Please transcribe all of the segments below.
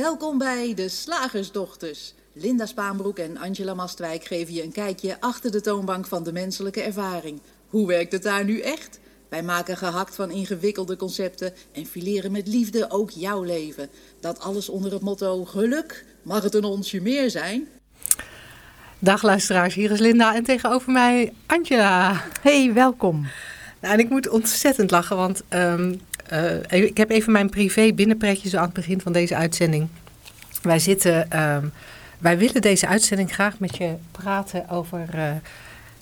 Welkom bij de Slagersdochters. Linda Spaanbroek en Angela Mastwijk geven je een kijkje achter de toonbank van de menselijke ervaring. Hoe werkt het daar nu echt? Wij maken gehakt van ingewikkelde concepten en fileren met liefde ook jouw leven. Dat alles onder het motto geluk. Mag het een onsje meer zijn? Dag luisteraars, hier is Linda en tegenover mij Angela. Hey, welkom. Nou, en ik moet ontzettend lachen, want ehm, eh, ik heb even mijn privé binnenpretje zo aan het begin van deze uitzending. Wij zitten, ehm, wij willen deze uitzending graag met je praten over uh,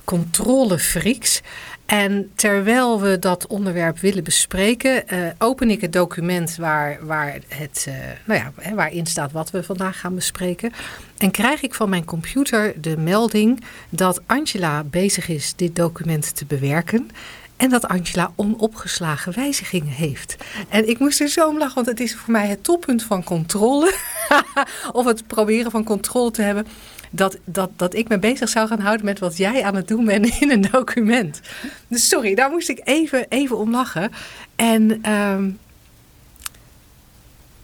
controlefreaks. En terwijl we dat onderwerp willen bespreken, uh, open ik het document waar, waar het, nou ja, waarin staat wat we vandaag gaan bespreken. En krijg ik van mijn computer de melding dat Angela bezig is dit document te bewerken. En dat Angela onopgeslagen wijzigingen heeft. En ik moest er zo om lachen, want het is voor mij het toppunt van controle. of het proberen van controle te hebben. Dat, dat, dat ik me bezig zou gaan houden met wat jij aan het doen bent in een document. Dus sorry, daar moest ik even, even om lachen. En, um,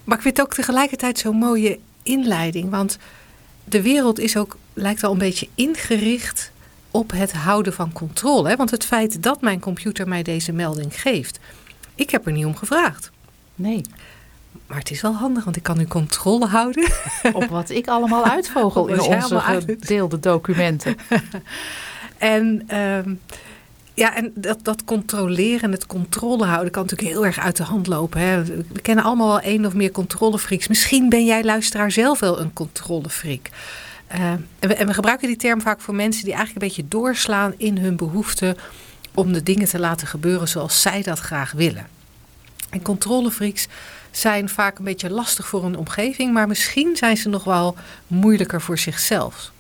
maar ik vind het ook tegelijkertijd zo'n mooie inleiding. Want de wereld is ook, lijkt al een beetje ingericht op het houden van controle. Want het feit dat mijn computer mij deze melding geeft, ik heb er niet om gevraagd. Nee. Maar het is wel handig, want ik kan nu controle houden. Op wat ik allemaal uitvogel in onze gedeelde documenten. en um, ja, en dat, dat controleren en het controle houden kan natuurlijk heel erg uit de hand lopen. Hè. We kennen allemaal wel één of meer controlefreaks. Misschien ben jij luisteraar zelf wel een controlefreak. Uh, en, we, en, we, gebruiken die term vaak voor mensen die eigenlijk een beetje doorslaan in hun behoefte om de dingen te laten gebeuren zoals zij dat graag willen. En controlefreaks zijn vaak een beetje lastig voor een omgeving, maar misschien zijn ze nog wel moeilijker voor zichzelf.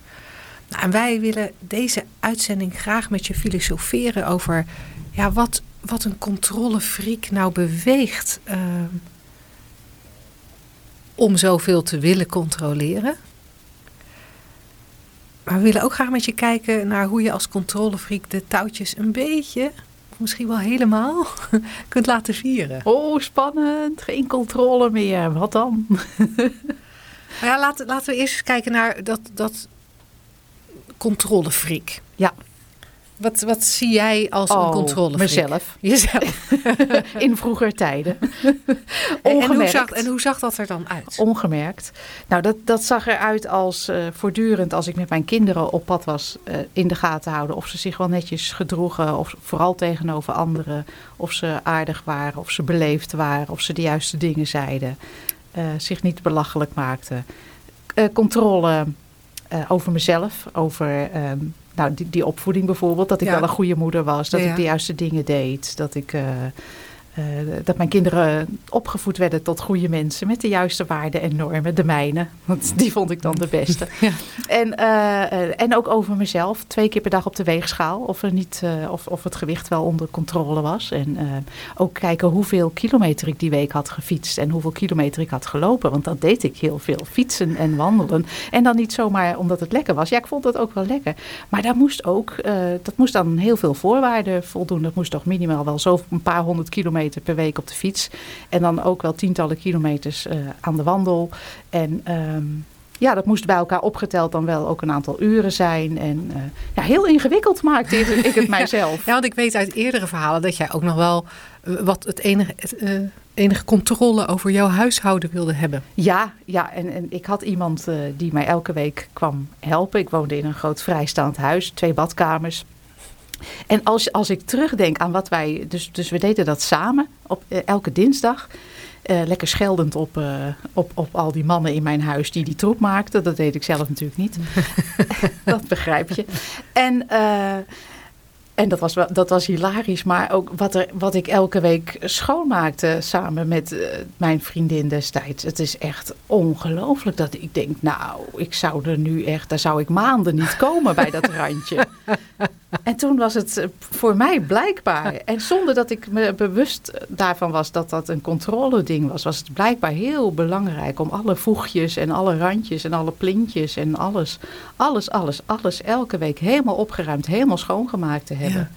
Nou, en wij willen deze uitzending graag met je filosoferen over ja, wat, wat een controlefreak nou beweegt uh, om zoveel te willen controleren. Maar we willen ook graag met je kijken naar hoe je als controlefreak de touwtjes een beetje, of misschien wel helemaal, kunt laten vieren. Oh, spannend. Geen controle meer. Wat dan? ja, laten, laten we eerst eens kijken naar dat, dat controlefreak. Ja. Wat, wat zie jij als oh, een controlefreak? Mezelf. Jezelf. In vroeger tijden. en, en, hoe zag, en hoe zag dat er dan uit? Ongemerkt. Nou, dat, dat zag eruit als uh, voortdurend als ik met mijn kinderen op pad was uh, in de gaten houden. Of ze zich wel netjes gedroegen. Of vooral tegenover anderen. Of ze aardig waren. Of ze beleefd waren. Of ze de juiste dingen zeiden. Uh, zich niet belachelijk maakten. controle over mezelf. Over nou, die, die opvoeding bijvoorbeeld. Dat ik wel een goede moeder was. Dat ik de juiste dingen deed. Dat ik... Uh, dat mijn kinderen opgevoed werden tot goede mensen met de juiste waarden en normen, de mijne. Want die vond ik dan de beste. Ja. En, uh, en ook over mezelf. Twee keer per dag op de weegschaal. Of, er niet, of, of het gewicht wel onder controle was. En ook kijken hoeveel kilometer ik die week had gefietst. En hoeveel kilometer ik had gelopen. Want dat deed ik heel veel. Fietsen en wandelen. En dan niet zomaar omdat het lekker was. Ja, ik vond dat ook wel lekker. Maar daar moest ook, dat moest dan heel veel voorwaarden voldoen. Dat moest toch minimaal wel zo een paar honderd kilometer per week op de fiets. En dan ook wel tientallen kilometers uh, aan de wandel. En um, ja, dat moest bij elkaar opgeteld dan wel ook een aantal uren zijn. En uh, ja, heel ingewikkeld maakte ik het mijzelf. Ja, want ik weet uit eerdere verhalen dat jij ook nog wel uh, wat het enige... Het, enige controle over jouw huishouden wilde hebben. Ja, ja en, en ik had iemand uh, die mij elke week kwam helpen. Ik woonde in een groot vrijstaand huis, twee badkamers. En als, als ik terugdenk aan wat wij. Dus, dus we deden dat samen op uh, elke dinsdag. Uh, lekker scheldend op, uh, op, op al die mannen in mijn huis die die troep maakten. Dat deed ik zelf natuurlijk niet. dat begrijp je. En en dat was, wel, dat was hilarisch, maar ook wat, er, wat ik elke week schoonmaakte samen met uh, mijn vriendin destijds. Het is echt ongelooflijk dat ik denk, nou, ik zou er nu echt, daar zou ik maanden niet komen bij dat randje. En toen was het eh, voor mij blijkbaar, en zonder dat ik me bewust daarvan was dat dat een controle-ding was, was het blijkbaar heel belangrijk om alle voegjes en alle randjes en alle plintjes en alles, alles, alles, alles elke week helemaal opgeruimd, helemaal schoongemaakt te hebben. Ja.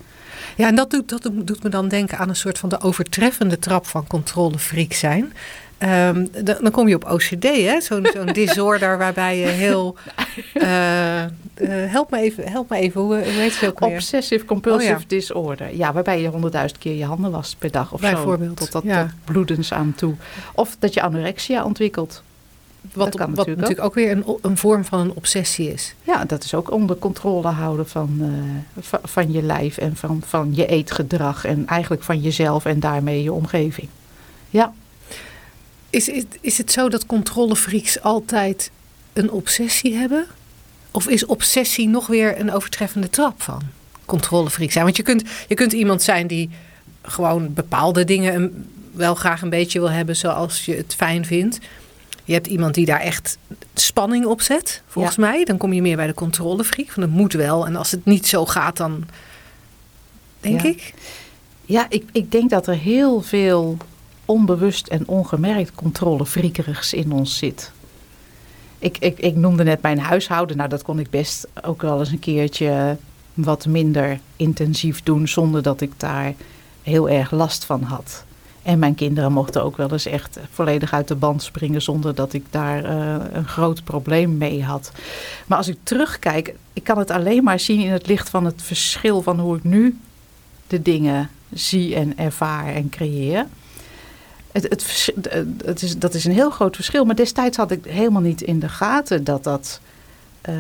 Ja, en dat doet, dat doet me dan denken aan een soort van de overtreffende trap van controlefreak zijn. Ehm, dan, kom je op OCD, hè? Zo'n zo'n disorder waarbij je heel. Uh, help, me even, help me even, hoe, hoe heet het ook weer? Obsessive compulsive oh disorder. Ja, waarbij je honderdduizend keer je handen wast per dag of Bijvoorbeeld, zo. Tot dat ja. bloedens aan toe. Of dat je anorexia ontwikkelt. Wat, wat natuurlijk, natuurlijk ook. weer een, een, vorm van een obsessie is. Ja, dat is ook onder controle houden van, uh, van, van, je lijf en van, van je eetgedrag. En eigenlijk van jezelf en daarmee je omgeving. Ja. Is, is, is het zo dat controlefreaks altijd een obsessie hebben? Of is obsessie nog weer een overtreffende trap van controlefreak zijn? Want je kunt, je kunt iemand zijn die gewoon bepaalde dingen wel graag een beetje wil hebben zoals je het fijn vindt. Je hebt iemand die daar echt spanning op zet, volgens mij. Dan kom je meer bij de controlefreak. Van het moet wel. En als het niet zo gaat, dan denk ik. Ja, ik, ik denk dat er heel veel onbewust en ongemerkt controlefriekerigs in ons zit. Ik, ik, ik noemde net mijn huishouden. Nou, dat kon ik best ook wel eens een keertje wat minder intensief doen zonder dat ik daar heel erg last van had. En mijn kinderen mochten ook wel eens echt volledig uit de band springen zonder dat ik daar uh, een groot probleem mee had. Maar als ik terugkijk, ik kan het alleen maar zien in het licht van het verschil van hoe ik nu de dingen zie en ervaar en creëer. Het, het, het is, dat is een heel groot verschil. Maar destijds had ik helemaal niet in de gaten dat dat, uh,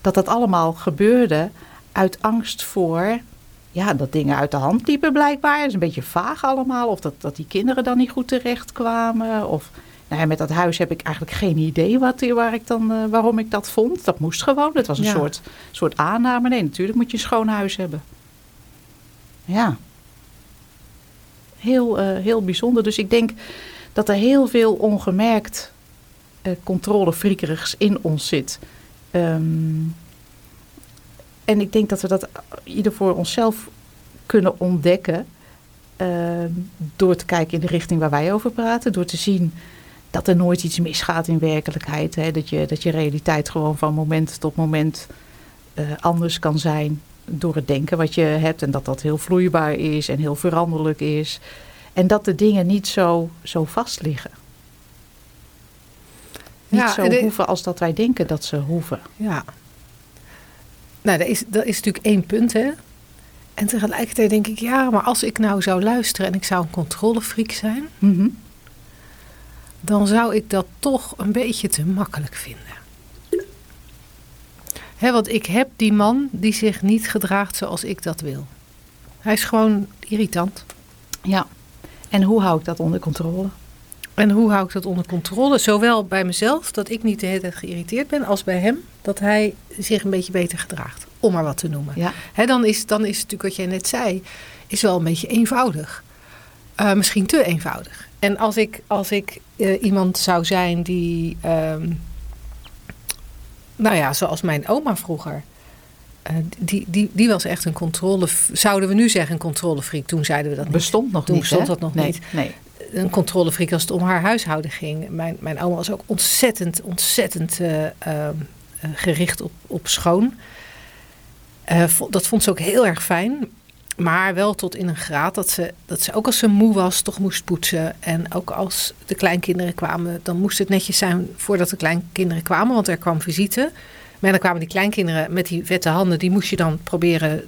dat, dat allemaal gebeurde uit angst voor ja, dat dingen uit de hand liepen blijkbaar. Het is een beetje vaag allemaal. Of dat, dat die kinderen dan niet goed terecht kwamen. Of nou ja, met dat huis heb ik eigenlijk geen idee wat, waar ik dan, uh, waarom ik dat vond. Dat moest gewoon. Het was een soort, soort aanname. Nee, natuurlijk moet je een schoon huis hebben. Ja heel, uh, heel bijzonder. Dus ik denk dat er heel veel ongemerkt uh, controlefriekerigs in ons zit. Um, en ik denk dat we dat ieder voor onszelf kunnen ontdekken. Uh, door te kijken in de richting waar wij over praten. Door te zien dat er nooit iets misgaat in werkelijkheid. Hè? Dat, je, dat je realiteit gewoon van moment tot moment uh, anders kan zijn door het denken wat je hebt. En dat dat heel vloeibaar is en heel veranderlijk is. En dat de dingen niet zo, zo vast liggen. Niet ja, zo hoeven als dat wij denken dat ze hoeven. Ja. Nou, dat is, dat is natuurlijk één punt, hè. En tegelijkertijd denk ik, ja, maar als ik nou zou luisteren en ik zou een controlefreak zijn, mhm. dan zou ik dat toch een beetje te makkelijk vinden. He, want ik heb die man die zich niet gedraagt zoals ik dat wil. Hij is gewoon irritant. Ja. En hoe hou ik dat onder controle? En hoe hou ik dat onder controle? Zowel bij mezelf, dat ik niet de hele tijd geïrriteerd ben, als bij hem, dat hij zich een beetje beter gedraagt. Om maar wat te noemen. Ja. dan, is, dan is natuurlijk wat jij net zei, is wel een beetje eenvoudig. Uh, misschien te eenvoudig. En als ik, als ik uh, iemand zou zijn die, um, nou ja, zoals mijn oma vroeger. Uh, die, die, die was echt een controle, zouden we nu zeggen een controlefreak. Toen zeiden we dat niet. Bestond nog Toen niet. Bestond dat nog nee, niet. Nee. Een controlefreak als het om haar huishouden ging. Mijn, mijn oma was ook ontzettend, ontzettend uh, gericht op, op schoon. dat vond ze ook heel erg fijn. Maar wel tot in een graad dat ze, dat ze ook als ze moe was, toch moest poetsen. En ook als de kleinkinderen kwamen, dan moest het netjes zijn voordat de kleinkinderen kwamen, want er kwam visite. Maar dan kwamen die kleinkinderen met die vette handen, die moest je dan proberen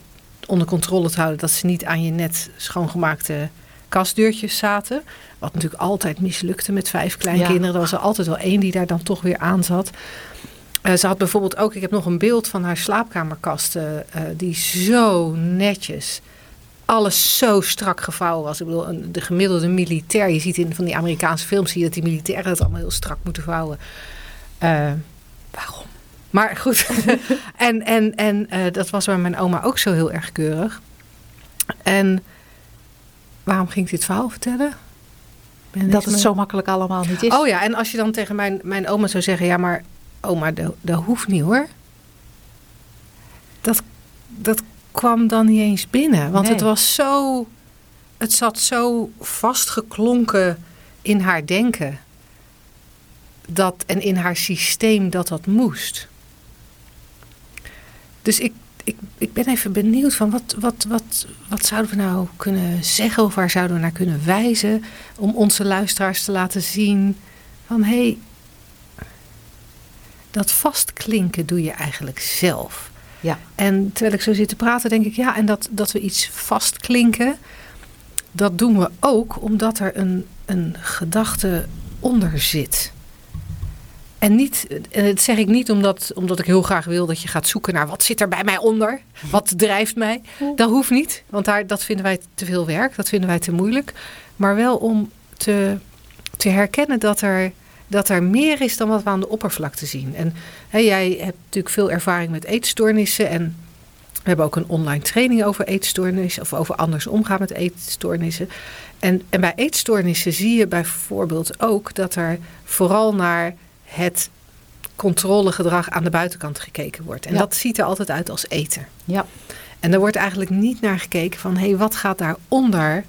onder controle te houden dat ze niet aan je net schoongemaakte kastdeurtjes zaten. Wat natuurlijk altijd mislukte met vijf kleinkinderen. Ja. Er was er altijd wel één die daar dan toch weer aan zat. Uh, ze had bijvoorbeeld ook, ik heb nog een beeld van haar slaapkamerkast, uh, die zo netjes, alles zo strak gevouwen was. Ik bedoel, een, de gemiddelde militair, je ziet in van die Amerikaanse films, zie je dat die militairen het allemaal heel strak moeten vouwen. Uh, waarom? Maar goed, en, en, en dat was bij mijn oma ook zo heel erg keurig. En waarom ging ik dit verhaal vertellen? dat het zo makkelijk allemaal niet is. Oh ja, en als je dan tegen mijn, mijn oma zou zeggen: Ja, maar oma, dat, dat hoeft niet hoor. Dat, dat kwam dan niet eens binnen. Want Nee. het was zo. Het zat zo vastgeklonken in haar denken. Dat, en in haar systeem dat dat moest. Dus ik, ik, ik ben even benieuwd van wat, wat, wat, wat zouden we nou kunnen zeggen of waar zouden we naar kunnen wijzen om onze luisteraars te laten zien van hé, hey, dat vastklinken doe je eigenlijk zelf. Ja. En terwijl ik zo zit te praten, denk ik ja, en dat, dat we iets vastklinken, dat doen we ook omdat er een, een gedachte onder zit. En niet, en dat zeg ik niet omdat, omdat ik heel graag wil dat je gaat zoeken naar wat zit er bij mij onder, wat drijft mij. Dat hoeft niet, want daar, dat vinden wij te veel werk, dat vinden wij te moeilijk. Maar wel om te, te herkennen dat er, dat er meer is dan wat we aan de oppervlakte zien. En hè, jij hebt natuurlijk veel ervaring met eetstoornissen en we hebben ook een online training over eetstoornissen of over anders omgaan met eetstoornissen. En, en bij eetstoornissen zie je bijvoorbeeld ook dat er vooral naar het controlegedrag aan de buitenkant gekeken wordt. En Ja. dat ziet er altijd uit als eten. Ja. En er wordt eigenlijk niet naar gekeken van hé, hey, wat gaat daaronder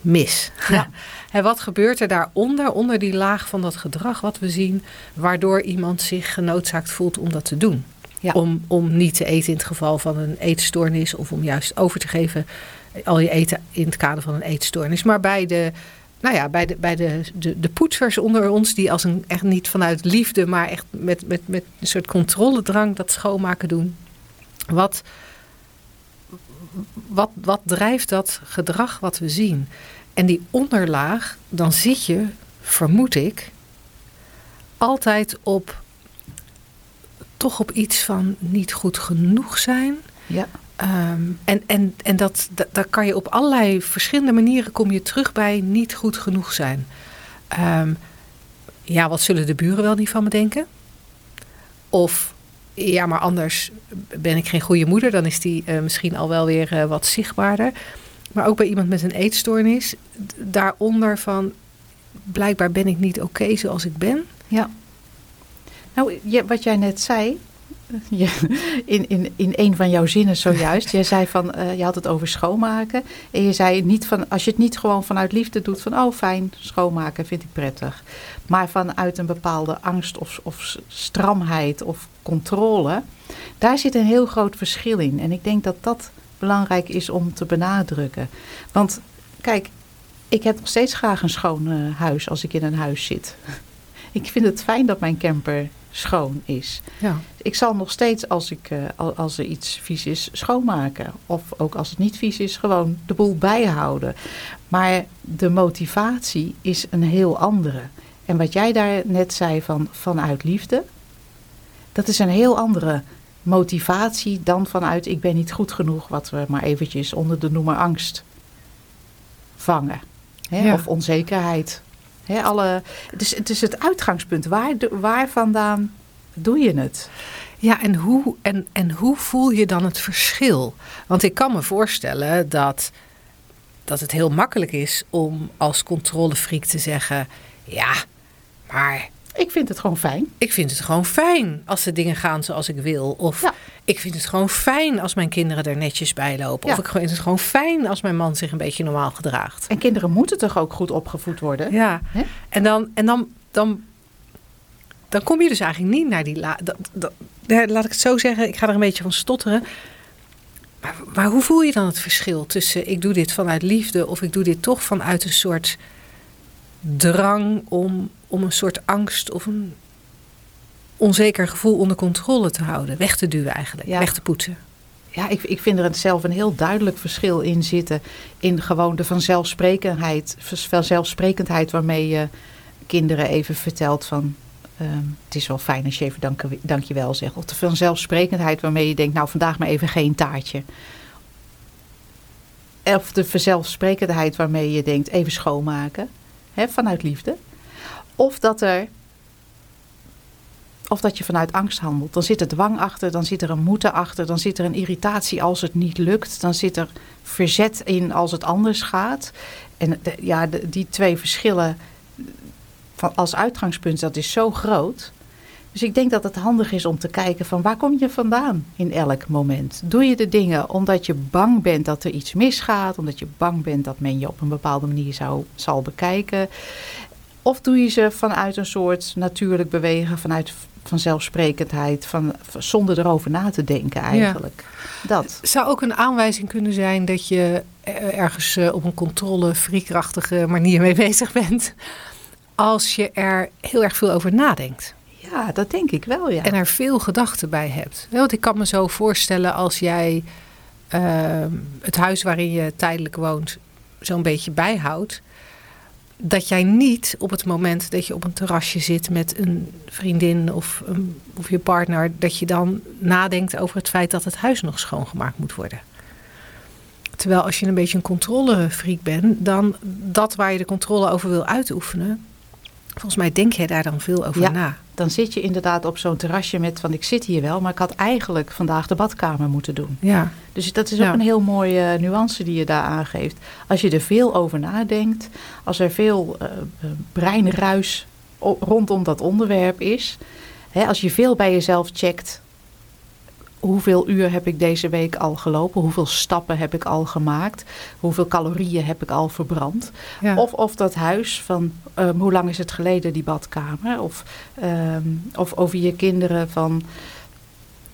mis? Ja. en wat gebeurt er daaronder, onder die laag van dat gedrag wat we zien, waardoor iemand zich genoodzaakt voelt om dat te doen? Ja. Om, om niet te eten in het geval van een eetstoornis of om juist over te geven al je eten in het kader van een eetstoornis. Maar bij de, nou ja, bij de, bij de, de, de poetsers onder ons, die als een echt niet vanuit liefde, maar echt met, met, met een soort controledrang dat schoonmaken doen. Wat, wat, wat drijft dat gedrag wat we zien? En die onderlaag, dan zit je, vermoed ik, altijd op toch op iets van niet goed genoeg zijn. Ja. Ehm, en en, en dat, dat, daar kan je op allerlei verschillende manieren kom je terug bij niet goed genoeg zijn. Ehm, ja, wat zullen de buren wel niet van me denken? Of ja, maar anders ben ik geen goede moeder. Dan is die eh, misschien al wel weer eh, wat zichtbaarder. Maar ook bij iemand met een eetstoornis. Daaronder van blijkbaar ben ik niet oké zoals ik ben. Ja. Nou, je, wat jij net zei, je, in, in, in een van jouw zinnen zojuist, jij zei van, eh, je had het over schoonmaken. En je zei niet van, als je het niet gewoon vanuit liefde doet, van oh fijn, schoonmaken vind ik prettig. Maar vanuit een bepaalde angst of, of stramheid of controle, daar zit een heel groot verschil in. En ik denk dat dat belangrijk is om te benadrukken. Want kijk, ik heb nog steeds graag een schoon eh, huis als ik in een huis zit. Ik vind het fijn dat mijn camper schoon is. Ja. Ik zal nog steeds, als, ik, eh, al- als er iets vies is, schoonmaken. Of ook als het niet vies is, gewoon de boel bijhouden. Maar de motivatie is een heel andere. En wat jij daar net zei van vanuit liefde, dat is een heel andere motivatie dan vanuit ik ben niet goed genoeg, wat we maar eventjes onder de noemer angst vangen. Hè? Ja. Of onzekerheid. Hè, alle, het, is, het is het uitgangspunt. Waar, vandaan doe je het? Ja, en hoe, en, en hoe voel je dan het verschil? Want ik kan me voorstellen dat, dat het heel makkelijk is om als controlefreak te zeggen: Ja, maar Ik vind het gewoon fijn. ik vind het gewoon fijn als de dingen gaan zoals ik wil. Of Ja. ik vind het gewoon fijn als mijn kinderen er netjes bij lopen. Ja. Of ik vind het gewoon fijn als mijn man zich een beetje normaal gedraagt. En kinderen moeten toch ook goed opgevoed worden? Ja, en dan, en dan, dan, dan kom je dus eigenlijk niet naar die la. Dat, dat, laat ik het zo zeggen, ik ga er een beetje van stotteren. Maar, maar hoe voel je dan het verschil tussen ik doe dit vanuit liefde of ik doe dit toch vanuit een soort drang om, om een soort angst of een onzeker gevoel onder controle te houden, weg te duwen eigenlijk, Ja. weg te poetsen. Ja, ik, ik vind er zelf een heel duidelijk verschil in zitten. In gewoon de vanzelfsprekendheid, vanzelfsprekendheid waarmee je kinderen even vertelt van... ehm, het is wel fijn als je even dank, dankjewel zegt. Of de vanzelfsprekendheid waarmee je denkt, nou vandaag maar even geen taartje. Of de vanzelfsprekendheid waarmee je denkt, even schoonmaken. Vanuit liefde. Of dat er of dat je vanuit angst handelt. Dan zit er dwang achter, dan zit er een moeten achter, dan zit er een irritatie als het niet lukt, dan zit er verzet in als het anders gaat. En ja, die twee verschillen van, als uitgangspunt, dat is zo groot. Dus ik denk dat het handig is om te kijken van waar kom je vandaan in elk moment. Doe je de dingen omdat je bang bent dat er iets misgaat, omdat je bang bent dat men je op een bepaalde manier zou, zal bekijken. Of doe je ze vanuit een soort natuurlijk bewegen, vanuit vanzelfsprekendheid, van, zonder erover na te denken eigenlijk. Dat. Zou ook een aanwijzing kunnen zijn dat je ergens eh, op een controle manier mee bezig bent, als je er heel erg veel over nadenkt. Ja, dat denk ik wel, ja. En er veel gedachten bij hebt. Want ik kan me zo voorstellen als jij ehm, het huis waarin je tijdelijk woont zo'n beetje bijhoudt dat jij niet op het moment dat je op een terrasje zit met een vriendin of, of je partner, dat je dan nadenkt over het feit dat het huis nog schoongemaakt moet worden. Terwijl als je een beetje een controlefreak bent, dan dat waar je de controle over wil uitoefenen, volgens mij denk jij daar dan veel over na. Dan zit je inderdaad op zo'n terrasje met van ik zit hier wel, maar ik had eigenlijk vandaag de badkamer moeten doen. Ja. Dus dat is ook een heel mooie nuance die je daar aangeeft. Als je er veel over nadenkt, als er veel uh, breinruis rondom dat onderwerp is, hè, als je veel bij jezelf checkt hoeveel uur heb ik deze week al gelopen? Hoeveel stappen heb ik al gemaakt? Hoeveel calorieën heb ik al verbrand? Of, of dat huis van um, hoe lang is het geleden die badkamer? Of, um, of over je kinderen van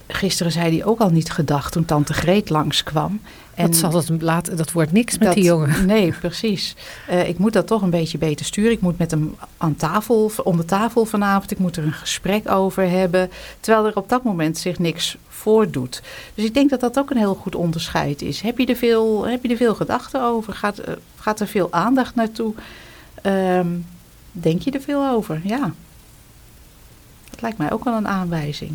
gisteren zei hij ook al niet gedacht toen tante Greet langskwam. En dat, zal het dat wordt niks met die jongen. Nee, precies. Uh, ik moet dat toch een beetje beter sturen. Ik moet met hem aan tafel, om de tafel vanavond. Ik moet er een gesprek over hebben. Terwijl er op dat moment zich niks voordoet. Dus ik denk dat dat ook een heel goed onderscheid is. Heb je er veel, heb je er veel gedachten over? Gaat, uh, gaat er veel aandacht naartoe? Um, denk je er veel over? Ja. Dat lijkt mij ook wel een aanwijzing.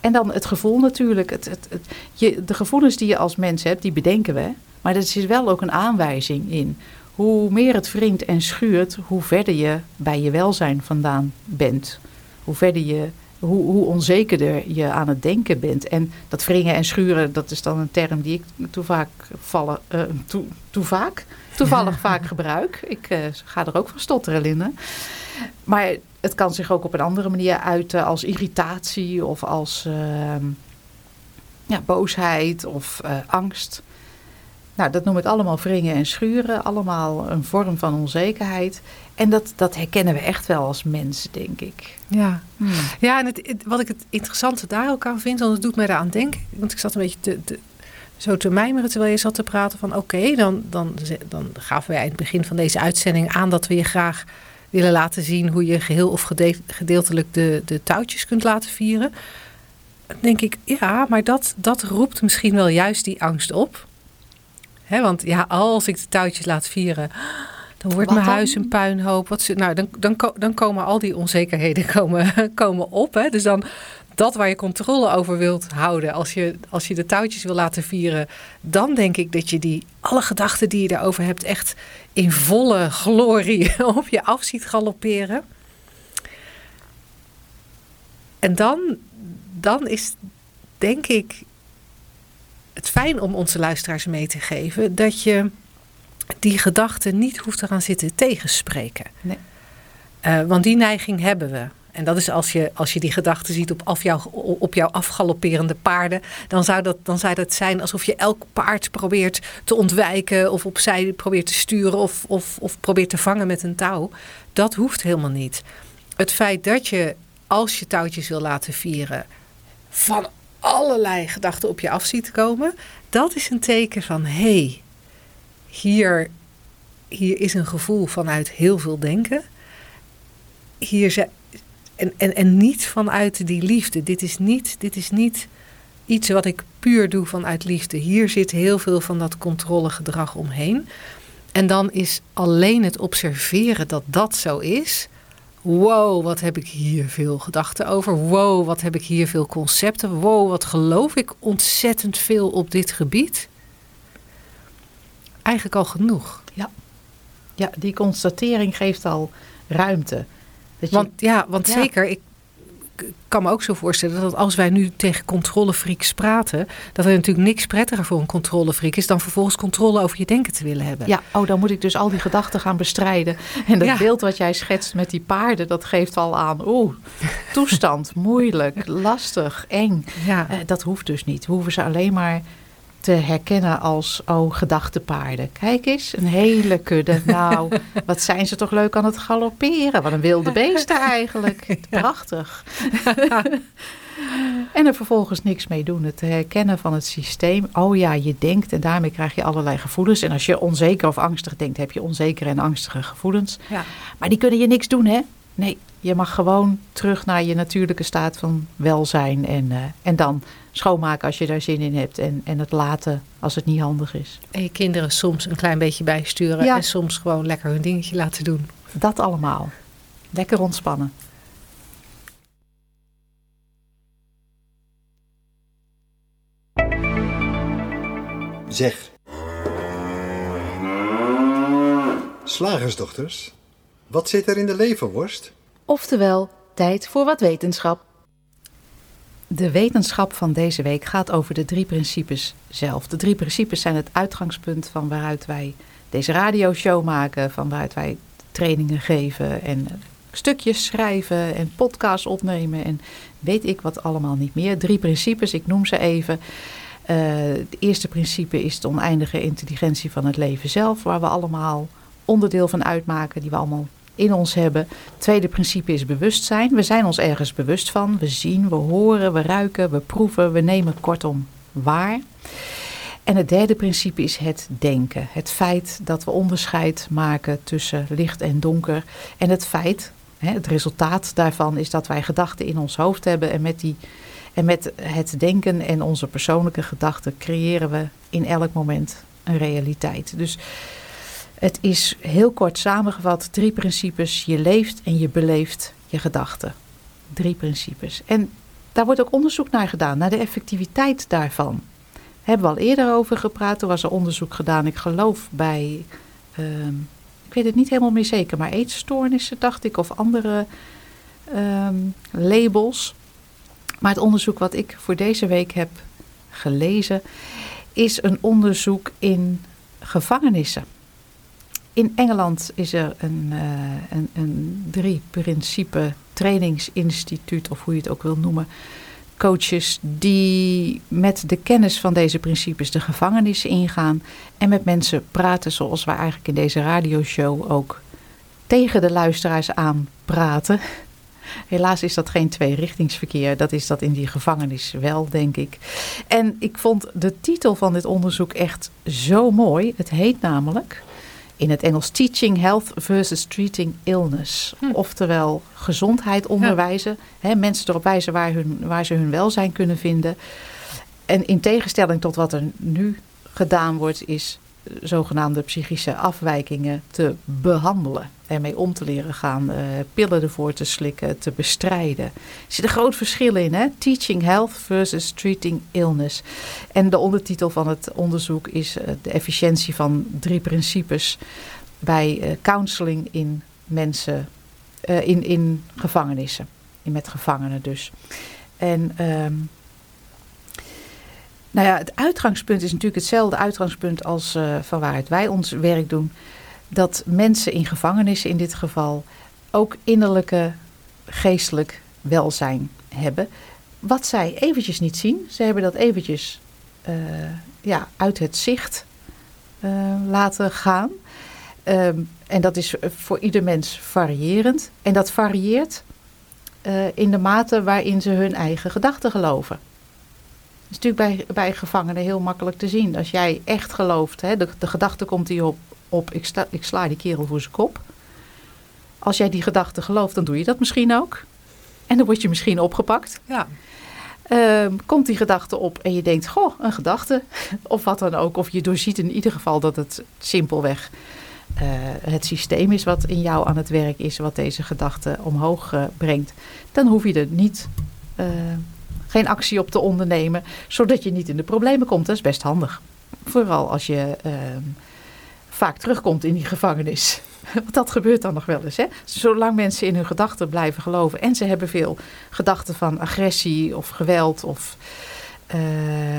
En dan het gevoel natuurlijk. Het, het, het, je, de gevoelens die je als mens hebt, die bedenken we. Maar er is wel ook een aanwijzing in. Hoe meer het wringt en schuurt, hoe verder je bij je welzijn vandaan bent. Hoe verder je, hoe, hoe onzekerder je aan het denken bent. En dat wringen en schuren, dat is dan een term die ik toe vaak vallen, uh, toe, toe vaak, toevallig vaak gebruik. Ik uh, ga er ook van stotteren, Linda. Maar het kan zich ook op een andere manier uiten als irritatie of als uh, ja, boosheid of uh, angst. Nou, dat noem ik allemaal wringen en schuren. Allemaal een vorm van onzekerheid. En dat, dat herkennen we echt wel als mens, denk ik. Ja, hmm. ja en het, wat ik het interessante daar ook aan vind, want het doet mij eraan denken. Want ik zat een beetje te, zo te mijmeren terwijl je zat te praten van... oké, dan, dan, dan gaven wij in het begin van deze uitzending aan dat we je graag willen laten zien hoe je geheel of gedeeltelijk de, de touwtjes kunt laten vieren. Dan denk ik, ja, maar dat, dat roept misschien wel juist die angst op. Want ja, als ik de touwtjes laat vieren, dan wordt mijn huis een puinhoop. Wat ze, nou, dan, dan, dan komen al die onzekerheden komen, komen op. Hè. Dus dan, dat waar je controle over wilt houden, als je, als je de touwtjes wil laten vieren, dan denk ik dat je die alle gedachten die je daarover hebt echt in volle glorie op je af ziet galopperen. En dan, dan is denk ik het fijn om onze luisteraars mee te geven dat je die gedachten niet hoeft eraan zitten tegenspreken. Nee. Uh, want die neiging hebben we. En dat is als je, als je die gedachten ziet op, af jou, op jouw afgalopperende paarden. Dan zou, dat, dan zou dat zijn alsof je elk paard probeert te ontwijken. Of opzij probeert te sturen. Of, of, of probeert te vangen met een touw. Dat hoeft helemaal niet. Het feit dat je, als je touwtjes wil laten vieren. van allerlei gedachten op je af ziet komen. Dat is een teken van hé, hey, hier, hier is een gevoel vanuit heel veel denken. Hier zijn en, en, en niet vanuit die liefde. Dit is niet, dit is niet iets wat ik puur doe vanuit liefde. Hier zit heel veel van dat controlegedrag omheen. En dan is alleen het observeren dat dat zo is. Wow, wat heb ik hier veel gedachten over. Wow, wat heb ik hier veel concepten. Wow, wat geloof ik ontzettend veel op dit gebied. Eigenlijk al genoeg. Ja, ja die constatering geeft al ruimte want ja, want zeker, ik kan me ook zo voorstellen dat als wij nu tegen controlefreaks praten, dat er natuurlijk niks prettiger voor een controlefreak is dan vervolgens controle over je denken te willen hebben. Ja, oh, dan moet ik dus al die gedachten gaan bestrijden. En dat beeld wat jij schetst met die paarden, dat geeft al aan, oeh, toestand, moeilijk, lastig, eng. Ja. Uh, dat hoeft dus niet. We hoeven ze alleen maar te herkennen als, oh, gedachtepaarden. Kijk eens, een hele kudde. Nou, wat zijn ze toch leuk aan het galopperen. Wat een wilde beesten eigenlijk. Prachtig. en er vervolgens niks mee doen. Het herkennen van het systeem. Oh ja, je denkt en daarmee krijg je allerlei gevoelens. En als je onzeker of angstig denkt, heb je onzekere en angstige gevoelens. Ja. Maar die kunnen je niks doen, hè? Nee, je mag gewoon terug naar je natuurlijke staat van welzijn. En, uh, en dan schoonmaken als je daar zin in hebt. En, en het laten als het niet handig is. En je kinderen soms een klein beetje bijsturen. En soms gewoon lekker hun dingetje laten doen. Dat allemaal. Lekker ontspannen. Zeg. Slagersdochters, wat zit er in de leverworst? Oftewel, tijd voor wat wetenschap. De wetenschap van deze week gaat over de drie principes zelf. De drie principes zijn het uitgangspunt van waaruit wij deze radioshow maken, van waaruit wij trainingen geven en stukjes schrijven en podcasts opnemen en weet ik wat allemaal niet meer. Drie principes, ik noem ze even. Uh, het eerste principe is de oneindige intelligentie van het leven zelf, waar we allemaal onderdeel van uitmaken, die we allemaal in ons hebben. Het tweede principe is bewustzijn. We zijn ons ergens bewust van. We zien, we horen, we ruiken, we proeven, we nemen kortom waar. En het derde principe is het denken. Het feit dat we onderscheid maken tussen licht en donker. En het feit, het resultaat daarvan is dat wij gedachten in ons hoofd hebben. En met, die, en met het denken en onze persoonlijke gedachten creëren we in elk moment een realiteit. Dus het is heel kort samengevat drie principes. Je leeft en je beleeft je gedachten. Drie principes. En daar wordt ook onderzoek naar gedaan, naar de effectiviteit daarvan. Hebben we al eerder over gepraat. Er was er onderzoek gedaan, ik geloof bij, ehm, ik weet het niet helemaal meer zeker, maar eetstoornissen dacht ik, of andere ehm, labels. Maar het onderzoek wat ik voor deze week heb gelezen, is een onderzoek in gevangenissen. In Engeland is er een, uh, een, een drie-principe trainingsinstituut, of hoe je het ook wil noemen. Coaches die met de kennis van deze principes de gevangenissen ingaan en met mensen praten zoals wij eigenlijk in deze radioshow ook tegen de luisteraars aan praten. Helaas is dat geen tweerichtingsverkeer. Dat is dat in die gevangenis wel, denk ik. En ik vond de titel van dit onderzoek echt zo mooi. Het heet namelijk in het Engels Teaching Health versus Treating Illness. Hm. Oftewel gezondheid onderwijzen. Hè, mensen erop wijzen waar, hun, waar ze hun welzijn kunnen vinden. En in tegenstelling tot wat er nu gedaan wordt, is zogenaamde psychische afwijkingen te behandelen. Ermee om te leren gaan, uh, pillen ervoor te slikken, te bestrijden. Er zit een groot verschil in, hè? Teaching health versus treating illness. En de ondertitel van het onderzoek is uh, de efficiëntie van drie principes bij uh, counseling in mensen, in, in gevangenissen. In, met gevangenen dus. En... Um, nou ja, het uitgangspunt is natuurlijk hetzelfde uitgangspunt als van waaruit wij ons werk doen. Dat mensen in gevangenissen in dit geval ook innerlijke geestelijk welzijn hebben. Wat zij eventjes niet zien. Ze hebben dat eventjes uh, ja, uit het zicht uh, laten gaan. Um, en dat is voor ieder mens variërend. En dat varieert in de mate waarin ze hun eigen gedachten geloven is natuurlijk bij, bij gevangenen heel makkelijk te zien. Als jij echt gelooft, hè, de, de gedachte komt hier op, ik, sta, ik sla die kerel voor zijn kop. Als jij die gedachte gelooft, dan doe je dat misschien ook. En dan word je misschien opgepakt. Ja. Uh, komt die gedachte op en je denkt, goh, een gedachte. Of wat dan ook. Of je doorziet in ieder geval dat het simpelweg uh, het systeem is wat in jou aan het werk is, wat deze gedachte omhoog uh, brengt. Dan hoef je er niet uh, geen actie op te ondernemen, zodat je niet in de problemen komt. Dat is best handig. Vooral als je uh, vaak terugkomt in die gevangenis. Want dat gebeurt dan nog wel eens. Hè? Zolang mensen in hun gedachten blijven geloven en ze hebben veel gedachten van agressie of geweld of eh,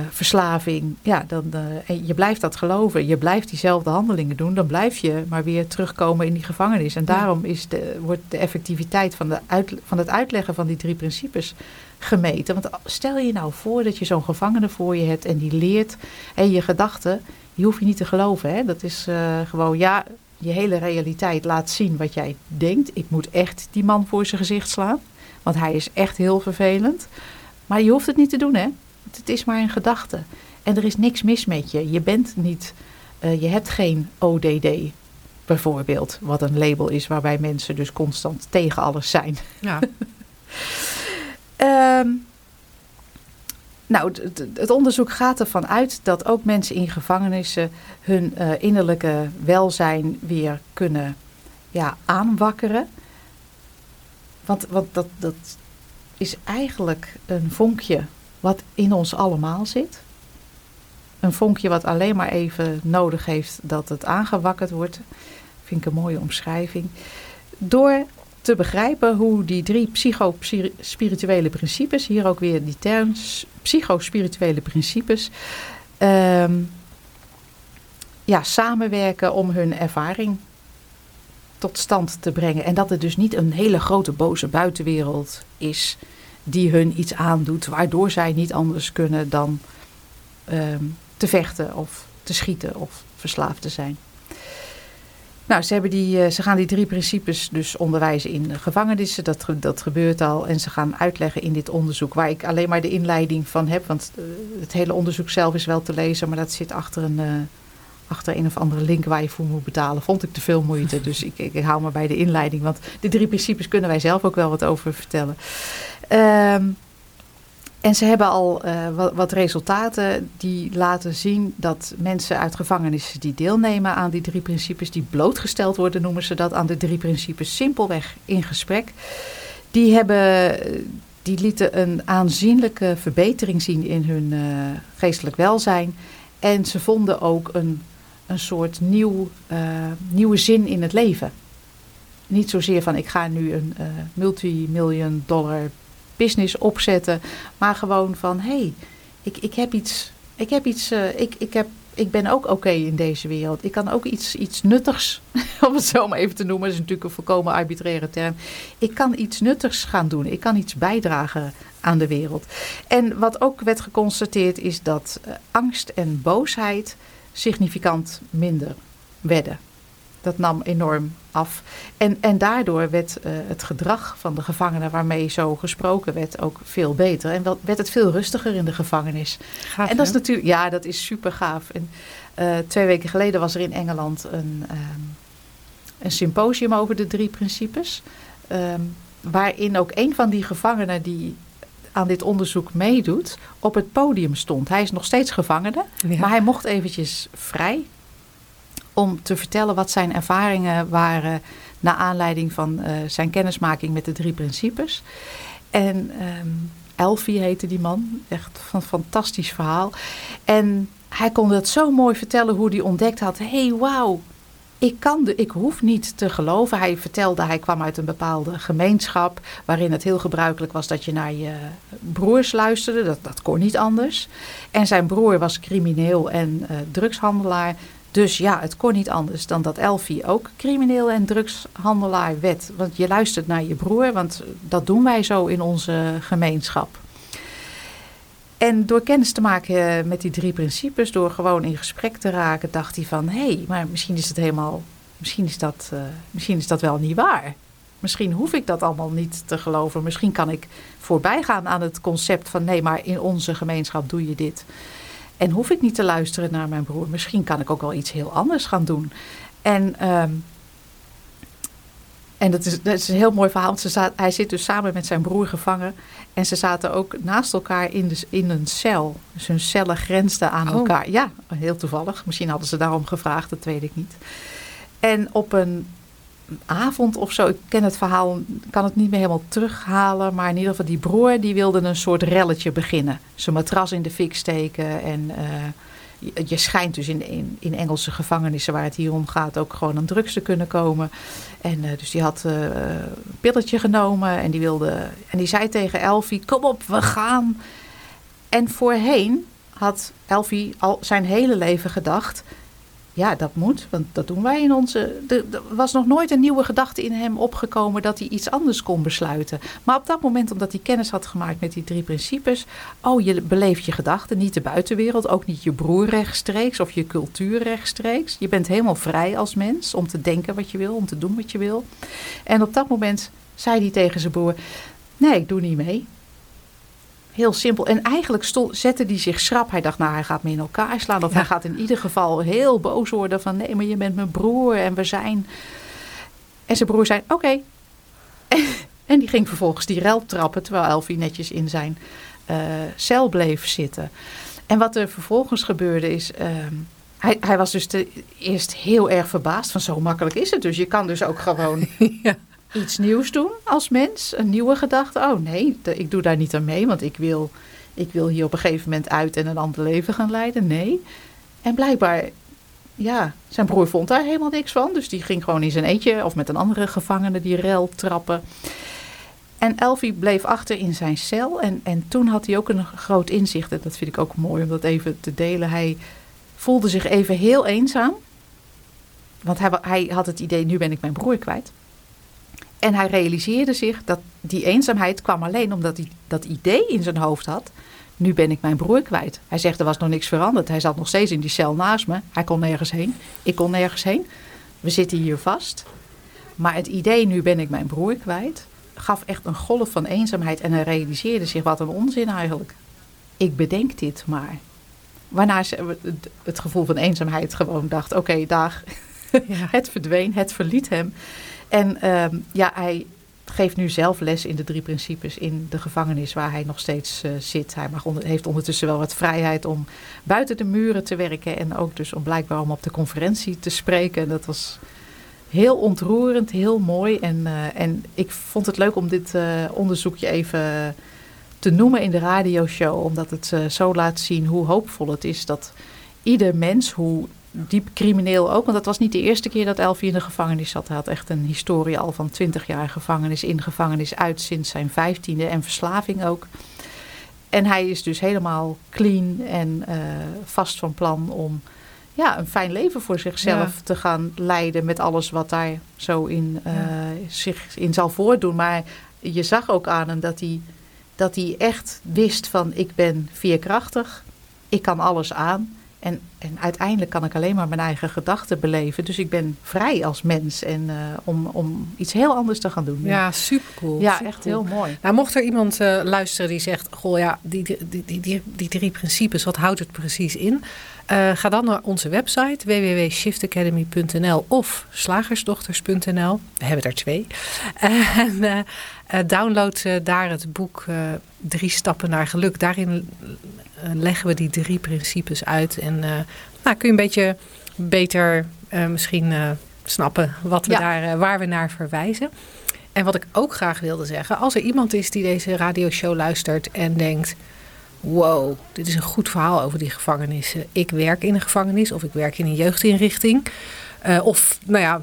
verslaving. Ja, dan, uh, en je blijft dat geloven. Je blijft diezelfde handelingen doen. Dan blijf je maar weer terugkomen in die gevangenis. En daarom is de, wordt de effectiviteit van, de uit, van het uitleggen van die drie principes gemeten. Want stel je nou voor dat je zo'n gevangene voor je hebt en die leert en je gedachten, die hoef je niet te geloven. Hè? Dat is uh, gewoon, ja, je hele realiteit laat zien wat jij denkt. Ik moet echt die man voor zijn gezicht slaan, want hij is echt heel vervelend. Maar je hoeft het niet te doen, hè? Het is maar een gedachte. En er is niks mis met je. Je bent niet, uh, je hebt geen ODD bijvoorbeeld, wat een label is waarbij mensen dus constant tegen alles zijn. Ja. um, nou, het, onderzoek gaat ervan uit dat ook mensen in gevangenissen hun uh, innerlijke welzijn weer kunnen ja, aanwakkeren. Want, want dat, dat is eigenlijk een vonkje wat in ons allemaal zit. Een vonkje wat alleen maar even nodig heeft dat het aangewakkerd wordt. Vind ik een mooie omschrijving. Door te begrijpen hoe die drie psychospirituele principes, hier ook weer die term psychospirituele principes, um, ja, samenwerken om hun ervaring tot stand te brengen. En dat het dus niet een hele grote boze buitenwereld is die hun iets aandoet, waardoor zij niet anders kunnen dan um, te vechten of te schieten of verslaafd te zijn. Nou, ze, hebben die, eh, ze gaan die drie principes dus onderwijzen in gevangenissen. Dat, dat gebeurt al. En ze gaan uitleggen in dit onderzoek, waar ik alleen maar de inleiding van heb. Want eh, het hele onderzoek zelf is wel te lezen, maar dat zit achter een, uh, achter een of andere link waar je voor moet betalen. Vond ik te veel moeite. Dus ik, ik, hou maar bij de inleiding. Want de drie principes kunnen wij zelf ook wel wat over vertellen. Um, en ze hebben al uh, wat, resultaten die laten zien dat mensen uit gevangenissen die deelnemen aan die drie principes, die blootgesteld worden, noemen ze dat, aan de drie principes, simpelweg in gesprek. Die, hebben, die lieten een aanzienlijke verbetering zien in hun uh, geestelijk welzijn. En ze vonden ook een, een soort nieuw, nieuwe zin in het leven. Niet zozeer van ik ga nu een multimillion dollar business opzetten. Maar gewoon van, hé, hey, ik, ik heb iets, ik heb iets, uh, ik, ik, heb, ik ben ook oké in deze wereld. Ik kan ook iets, iets nuttigs, om het zo maar even te noemen, dat is natuurlijk een volkomen arbitraire term. Ik kan iets nuttigs gaan doen. Ik kan iets bijdragen aan de wereld. En wat ook werd geconstateerd is dat uh, angst en boosheid significant minder werden. Dat nam enorm af. En, en daardoor werd uh, het gedrag van de gevangenen waarmee zo gesproken werd ook veel beter. En werd het veel rustiger in de gevangenis. Gaaf, en dat is natuurlijk, ja, dat is super gaaf. En uh, twee weken geleden was er in Engeland een, um, een symposium over de drie principes. Um, waarin ook een van die gevangenen die aan dit onderzoek meedoet, op het podium stond. Hij is nog steeds gevangene, ja. maar hij mocht eventjes vrij om te vertellen wat zijn ervaringen waren naar aanleiding van uh, zijn kennismaking met de drie principes. En um, Elfie heette die man, echt een fantastisch verhaal. En hij kon het zo mooi vertellen hoe hij ontdekt had: hey, wauw, ik, kan de, ik hoef niet te geloven. Hij vertelde, hij kwam uit een bepaalde gemeenschap waarin het heel gebruikelijk was dat je naar je broers luisterde. Dat, dat kon niet anders. En zijn broer was crimineel en uh, drugshandelaar. Dus ja, het kon niet anders dan dat Elfie ook crimineel en drugshandelaar werd. Want je luistert naar je broer, want dat doen wij zo in onze gemeenschap. En door kennis te maken met die drie principes, door gewoon in gesprek te raken, dacht hij van hé, hey, maar misschien is het helemaal, misschien is dat, uh, misschien is dat wel niet waar. Misschien hoef ik dat allemaal niet te geloven. Misschien kan ik voorbij gaan aan het concept van nee, maar in onze gemeenschap doe je dit. En hoef ik niet te luisteren naar mijn broer. Misschien kan ik ook wel iets heel anders gaan doen. En, um, en dat, is, dat is een heel mooi verhaal. Want ze hij zit dus samen met zijn broer gevangen. En ze zaten ook naast elkaar in, de, in een cel. Dus hun cellen grensden aan oh. elkaar. Ja, heel toevallig. Misschien hadden ze daarom gevraagd, dat weet ik niet. En op een avond of zo. Ik ken het verhaal, kan het niet meer helemaal terughalen. Maar in ieder geval, die broer die wilde een soort relletje beginnen. Zijn matras in de fik steken. En uh, je, schijnt dus in, in, Engelse gevangenissen waar het hier om gaat ook gewoon aan drugs te kunnen komen. En uh, dus die had uh, een pilletje genomen en die wilde. En die zei tegen Elfie: Kom op, we gaan. En voorheen had Elfie al zijn hele leven gedacht... Ja, dat moet, want dat doen wij in onze. Er was nog nooit een nieuwe gedachte in hem opgekomen dat hij iets anders kon besluiten. Maar op dat moment, omdat hij kennis had gemaakt met die drie principes. Oh, je beleeft je gedachten, niet de buitenwereld, ook niet je broer rechtstreeks of je cultuur rechtstreeks. Je bent helemaal vrij als mens om te denken wat je wil, om te doen wat je wil. En op dat moment zei hij tegen zijn broer: Nee, ik doe niet mee. Heel simpel. En eigenlijk stond, zette hij zich schrap. Hij dacht, nou, hij gaat me in elkaar slaan. Of hij gaat in ieder geval heel boos worden van... nee, maar je bent mijn broer en we zijn... En zijn broer zei, oké. En, die ging vervolgens die rel trappen... terwijl Elfie netjes in zijn uh, cel bleef zitten. En wat er vervolgens gebeurde is... Uh, hij, hij, was dus te, eerst heel erg verbaasd van zo makkelijk is het dus. Je kan dus ook gewoon ja iets nieuws doen als mens? Een nieuwe gedachte? Oh nee, ik doe daar niet aan mee, want ik wil, ik wil hier op een gegeven moment uit en een ander leven gaan leiden. Nee. En blijkbaar, ja, zijn broer vond daar helemaal niks van. Dus die ging gewoon in zijn eentje of met een andere gevangene die rel trappen. En Elfie bleef achter in zijn cel. En, en toen had hij ook een groot inzicht. En dat vind ik ook mooi om dat even te delen. Hij voelde zich even heel eenzaam. Want hij, hij had het idee, nu ben ik mijn broer kwijt. En hij realiseerde zich dat die eenzaamheid kwam alleen omdat hij dat idee in zijn hoofd had. Nu ben ik mijn broer kwijt. Hij zegt er was nog niks veranderd. Hij zat nog steeds in die cel naast me. Hij kon nergens heen. Ik kon nergens heen. We zitten hier vast. Maar het idee nu ben ik mijn broer kwijt gaf echt een golf van eenzaamheid. En hij realiseerde zich wat een onzin eigenlijk. Ik bedenk dit maar. Waarna ze het gevoel van eenzaamheid gewoon dacht: oké, dag. het verdween, het verliet hem. En ehm, ja, hij geeft nu zelf les in de drie principes in de gevangenis waar hij nog steeds uh, zit. Hij heeft ondertussen wel wat vrijheid om buiten de muren te werken en ook dus om blijkbaar om op de conferentie te spreken. Dat was heel ontroerend, heel mooi. En, uh, en ik vond het leuk om dit uh, onderzoekje even te noemen in de radioshow, omdat het zo laat zien hoe hoopvol het is dat ieder mens, hoe diep crimineel ook. Want dat was niet de eerste keer dat Elfie in de gevangenis zat. Hij had echt een historie al van 20 jaar gevangenis, in gevangenis uit sinds zijn vijftiende en verslaving ook. En hij is dus helemaal clean en uh, vast van plan om ja, een fijn leven voor zichzelf te gaan leiden met alles wat daar zo in, uh, ja. zich in zal voordoen. Maar je zag ook aan hem dat hij, dat hij echt wist van ik ben veerkrachtig, ik kan alles aan. En, en uiteindelijk kan ik alleen maar mijn eigen gedachten beleven. Dus ik ben vrij als mens en, uh, om, om iets heel anders te gaan doen. Ja, supercool. Ja, super echt heel mooi. Nou, mocht er iemand uh, luisteren die zegt: Goh, ja, die, die, die, die, die drie principes, wat houdt het precies in? Uh, ga dan naar onze website www.shiftacademy.nl of slagersdochters.nl. We hebben er twee. en download daar het boek Drie Stappen naar Geluk. Daarin leggen we die drie principes uit. En nou, kun je een beetje beter misschien snappen wat we ja. daar, waar we naar verwijzen. En wat ik ook graag wilde zeggen, als er iemand is die deze radioshow luistert en denkt: wow, dit is een goed verhaal over die gevangenissen. Ik werk in een gevangenis of ik werk in een jeugdinrichting. of nou ja,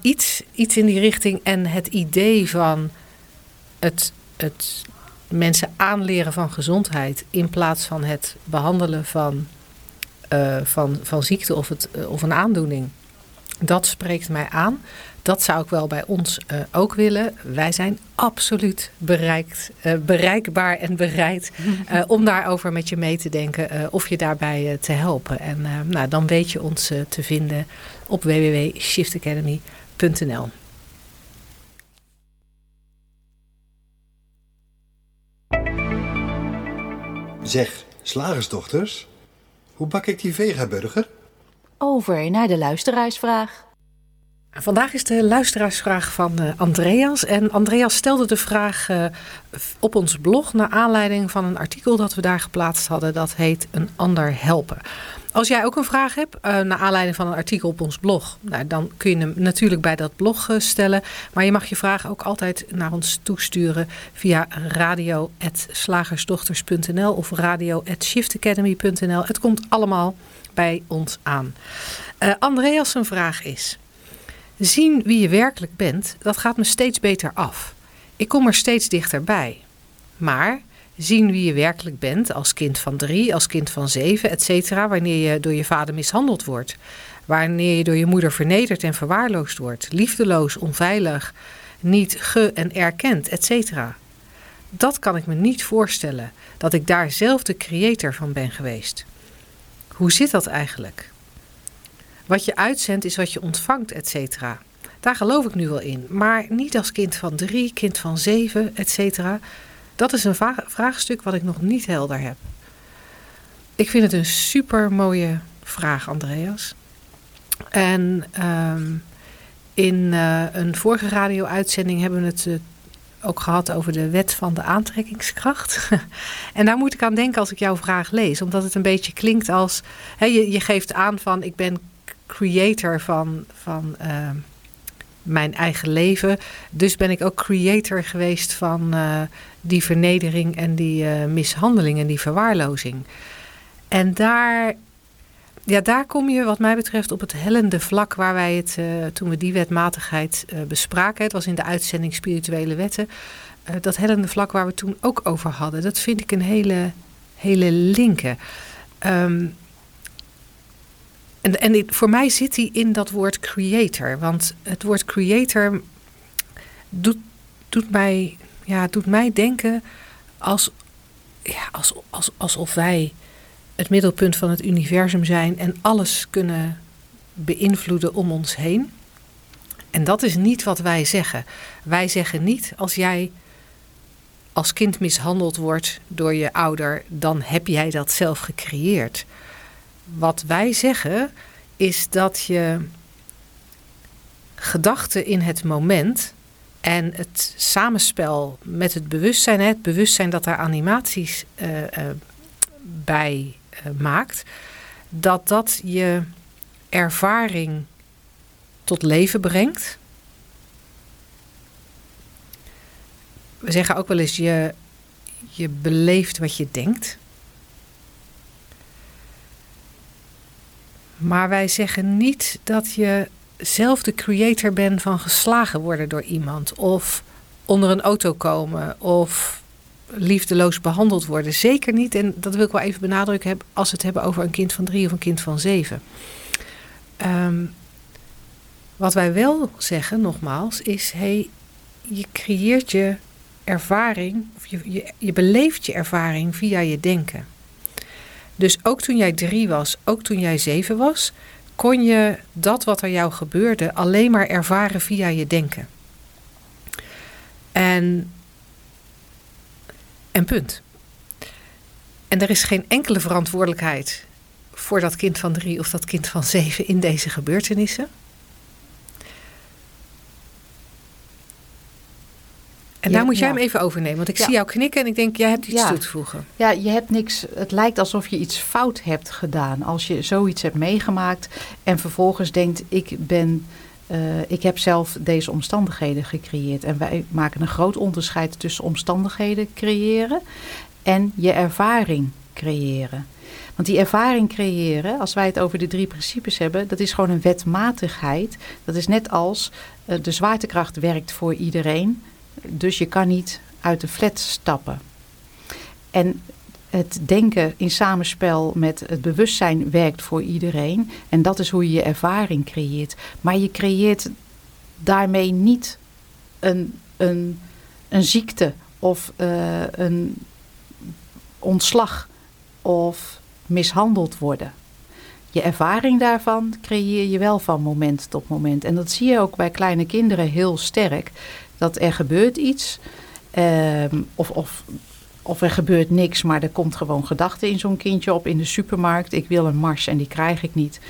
iets, iets in die richting. En het idee van het, het mensen aanleren van gezondheid in plaats van het behandelen van, uh, van, van ziekte of, het, of een aandoening. Dat spreekt mij aan. Dat zou ik wel bij ons uh, ook willen. Wij zijn absoluut bereikt, bereikbaar en bereid om daarover met je mee te denken of je daarbij te helpen. En nou, dan weet je ons te vinden op www.shiftacademy.nl. Zeg, slagersdochters, hoe bak ik die vegaburger? Over naar de luisteraarsvraag. Vandaag is de luisteraarsvraag van uh, Andreas. En Andreas stelde de vraag uh, op ons blog naar aanleiding van een artikel dat we daar geplaatst hadden. Dat heet Een ander helpen. Als jij ook een vraag hebt, uh, naar aanleiding van een artikel op ons blog, nou, dan kun je hem natuurlijk bij dat blog stellen. Maar je mag je vraag ook altijd naar ons toesturen via radio.slagersdochters.nl of radio.shiftacademy.nl. Het komt allemaal bij ons aan. Uh, Andreas, een vraag is: Zien wie je werkelijk bent, dat gaat me steeds beter af. Ik kom er steeds dichterbij. Maar zien wie je werkelijk bent als kind van drie, als kind van zeven, et cetera, wanneer je door je vader mishandeld wordt. Wanneer je door je moeder vernederd en verwaarloosd wordt, liefdeloos, onveilig, niet ge- en erkend, et cetera. Dat kan ik me niet voorstellen, dat ik daar zelf de creator van ben geweest. Hoe zit dat eigenlijk? Wat je uitzendt is wat je ontvangt, et cetera. Daar geloof ik nu wel in. Maar niet als kind van drie, kind van zeven, et cetera. Dat is een vraagstuk wat ik nog niet helder heb. Ik vind het een super mooie vraag, Andreas. En um, in uh, een vorige radio-uitzending hebben we het uh, ook gehad over de wet van de aantrekkingskracht. en daar moet ik aan denken als ik jouw vraag lees, omdat het een beetje klinkt als: je, je geeft aan van ik ben creator van, van uh, mijn eigen leven. Dus ben ik ook creator geweest van uh, die vernedering en die uh, mishandeling en die verwaarlozing. En daar, ja, daar kom je wat mij betreft op het hellende vlak waar wij het, uh, toen we die wetmatigheid bespraken, het was in de uitzending Spirituele Wetten, dat hellende vlak waar we toen ook over hadden. Dat vind ik een hele, hele linker. Um, en, en voor mij zit die in dat woord creator. Want het woord creator doet, doet, mij, ja, doet mij denken als, ja, als, als, alsof wij het middelpunt van het universum zijn en alles kunnen beïnvloeden om ons heen. En dat is niet wat wij zeggen. Wij zeggen niet als jij als kind mishandeld wordt door je ouder, dan heb jij dat zelf gecreëerd wat wij zeggen is dat je gedachten in het moment en het samenspel met het bewustzijn, het bewustzijn dat daar animaties uh, uh, bij maakt, dat dat je ervaring tot leven brengt. We zeggen ook wel eens je, je beleeft wat je denkt. Maar wij zeggen niet dat je zelf de creator bent van geslagen worden door iemand. Of onder een auto komen. Of liefdeloos behandeld worden. Zeker niet, en dat wil ik wel even benadrukken, als we het hebben over een kind van drie of een kind van zeven. Um, wat wij wel zeggen, nogmaals, is: hey, je creëert je ervaring, of je, je, je beleeft je ervaring via je denken. Dus ook toen jij drie was, ook toen jij zeven was, kon je dat wat er jou gebeurde alleen maar ervaren via je denken. En, en punt. En er is geen enkele verantwoordelijkheid voor dat kind van drie of dat kind van zeven in deze gebeurtenissen. En daar moet jij hem even overnemen. Want ik zie jou knikken en ik denk, jij hebt iets toe te voegen. Ja, je hebt niks. Het lijkt alsof je iets fout hebt gedaan. Als je zoiets hebt meegemaakt en vervolgens denkt, ik ben. Uh, ik heb zelf deze omstandigheden gecreëerd. En wij maken een groot onderscheid tussen omstandigheden creëren en je ervaring creëren. Want die ervaring creëren, als wij het over de drie principes hebben, dat is gewoon een wetmatigheid. Dat is net als uh, de zwaartekracht werkt voor iedereen. Dus je kan niet uit de flat stappen. En het denken in samenspel met het bewustzijn werkt voor iedereen. En dat is hoe je je ervaring creëert. Maar je creëert daarmee niet een, een, een ziekte of uh, een ontslag of mishandeld worden. Je ervaring daarvan creëer je wel van moment tot moment. En dat zie je ook bij kleine kinderen heel sterk dat er gebeurt iets. Um, of, of, of er gebeurt niks, maar er komt gewoon gedachte in zo'n kindje op in de supermarkt. Ik wil een mars en die krijg ik niet.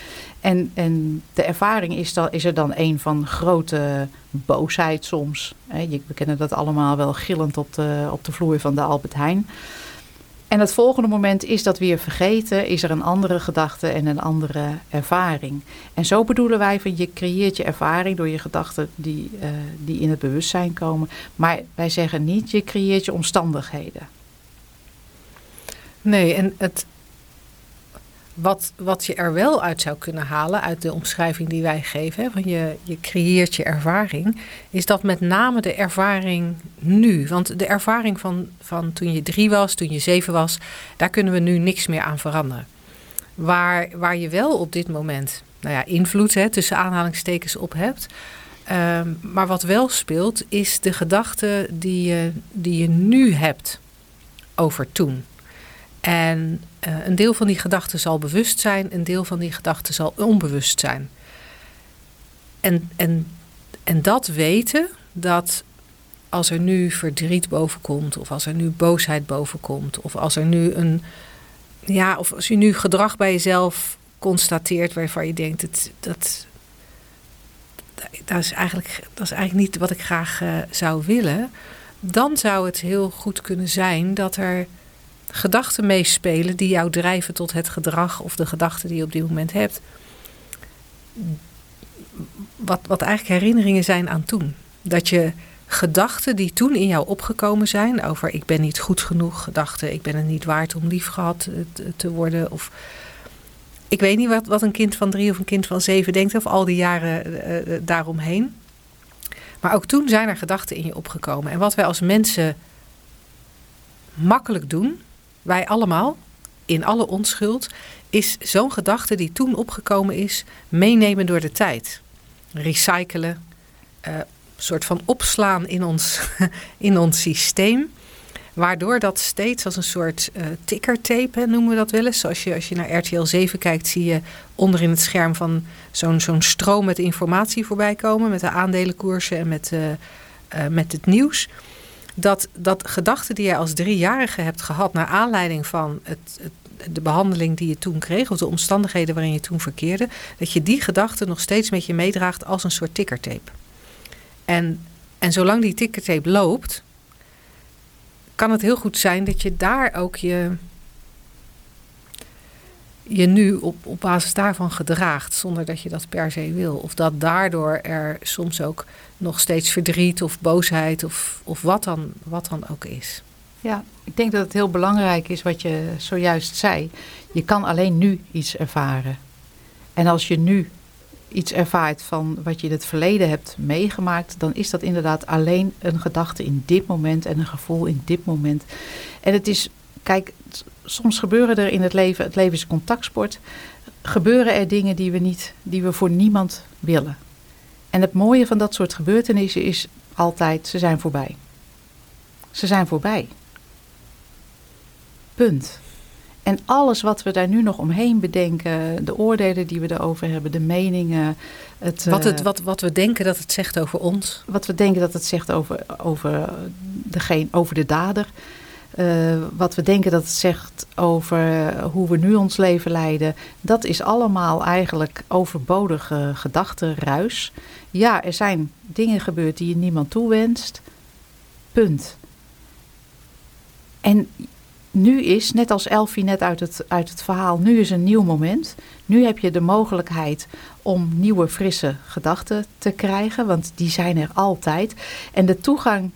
En, en de ervaring is, dan, is er dan een van grote boosheid soms. We kennen dat allemaal wel gillend op de, op de vloer van de Albert Heijn. En het volgende moment is dat weer vergeten, is er een andere gedachte en een andere ervaring. En zo bedoelen wij van je creëert je ervaring door je gedachten die, uh, die in het bewustzijn komen. Maar wij zeggen niet je creëert je omstandigheden. Nee, en het, wat, wat je er wel uit zou kunnen halen, uit de omschrijving die wij geven, van je, je creëert je ervaring, is dat met name de ervaring nu. Want de ervaring van, van toen je drie was, toen je zeven was, daar kunnen we nu niks meer aan veranderen. Waar, waar je wel op dit moment nou ja, invloed hè, tussen aanhalingstekens op hebt. Ehm, maar wat wel speelt, is de gedachte die je, die je nu hebt over toen. En uh, een deel van die gedachten zal bewust zijn, een deel van die gedachten zal onbewust zijn. En, en, en dat weten, dat als er nu verdriet boven komt, of als er nu boosheid boven komt, of als er nu een. Ja, of als je nu gedrag bij jezelf constateert waarvan je denkt, dat, dat, is, eigenlijk, dat is eigenlijk niet wat ik graag uh, zou willen. Dan zou het heel goed kunnen zijn dat er gedachten meespelen die jou drijven tot het gedrag of de gedachten die je op dit moment hebt. Wat, wat eigenlijk herinneringen zijn aan toen. Dat je gedachten die toen in jou opgekomen zijn over ik ben niet goed genoeg, gedachten ik ben het niet waard om lief gehad te worden. Of ik weet niet wat, wat een kind van drie of een kind van zeven denkt of al die jaren uh, daaromheen. Maar ook toen zijn er gedachten in je opgekomen. En wat wij als mensen makkelijk doen, wij allemaal, in alle onschuld, is zo'n gedachte die toen opgekomen is, meenemen door de tijd. Recyclen, uh, soort van opslaan in ons, in ons systeem. Waardoor dat steeds als een soort uh, tickertape, noemen we dat wel eens. Zoals je als je naar RTL 7 kijkt, zie je onder in het scherm van zo'n zo'n stroom met informatie voorbij komen. Met de aandelenkoersen en met, uh, met het nieuws dat, dat gedachten die jij als driejarige hebt gehad naar aanleiding van het, de behandeling die je toen kreeg, of de omstandigheden waarin je toen verkeerde, dat je die gedachten nog steeds met je meedraagt als een soort tickertape. En, en zolang die tickertape loopt, kan het heel goed zijn dat je daar ook je, je nu op, op basis daarvan gedraagt, zonder dat je dat per se wil. Of dat daardoor er soms ook nog steeds verdriet of boosheid of, of wat, dan, wat dan ook is. Ja, ik denk dat het heel belangrijk is wat je zojuist zei. Je kan alleen nu iets ervaren. En als je nu iets ervaart van wat je in het verleden hebt meegemaakt, dan is dat inderdaad alleen een gedachte in dit moment en een gevoel in dit moment. En het is, kijk, soms gebeuren er in het leven, het leven is contactsport, gebeuren er dingen die we niet, die we voor niemand willen. En het mooie van dat soort gebeurtenissen is altijd, ze zijn voorbij. Ze zijn voorbij. Punt. En alles wat we daar nu nog omheen bedenken, de oordelen die we erover hebben, de meningen. Het, wat, het, eh, wat, wat we denken dat het zegt over ons. Wat we denken dat het zegt over, over, degene, over de dader. Uh, wat we denken dat het zegt over hoe we nu ons leven leiden. Dat is allemaal eigenlijk overbodige gedachtenruis. Ja, er zijn dingen gebeurd die je niemand toewenst. Punt. En nu is, net als Elfie net uit het, uit het verhaal, nu is een nieuw moment. Nu heb je de mogelijkheid om nieuwe, frisse gedachten te krijgen, want die zijn er altijd. En de toegang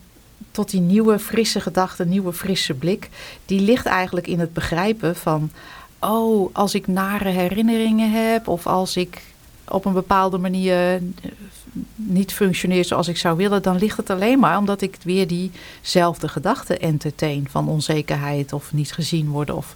tot die nieuwe, frisse gedachten, nieuwe, frisse blik, die ligt eigenlijk in het begrijpen van, oh, als ik nare herinneringen heb of als ik op een bepaalde manier eh, niet functioneert zoals ik zou willen, dan ligt het alleen maar omdat ik weer diezelfde gedachten entertain van onzekerheid of niet gezien worden of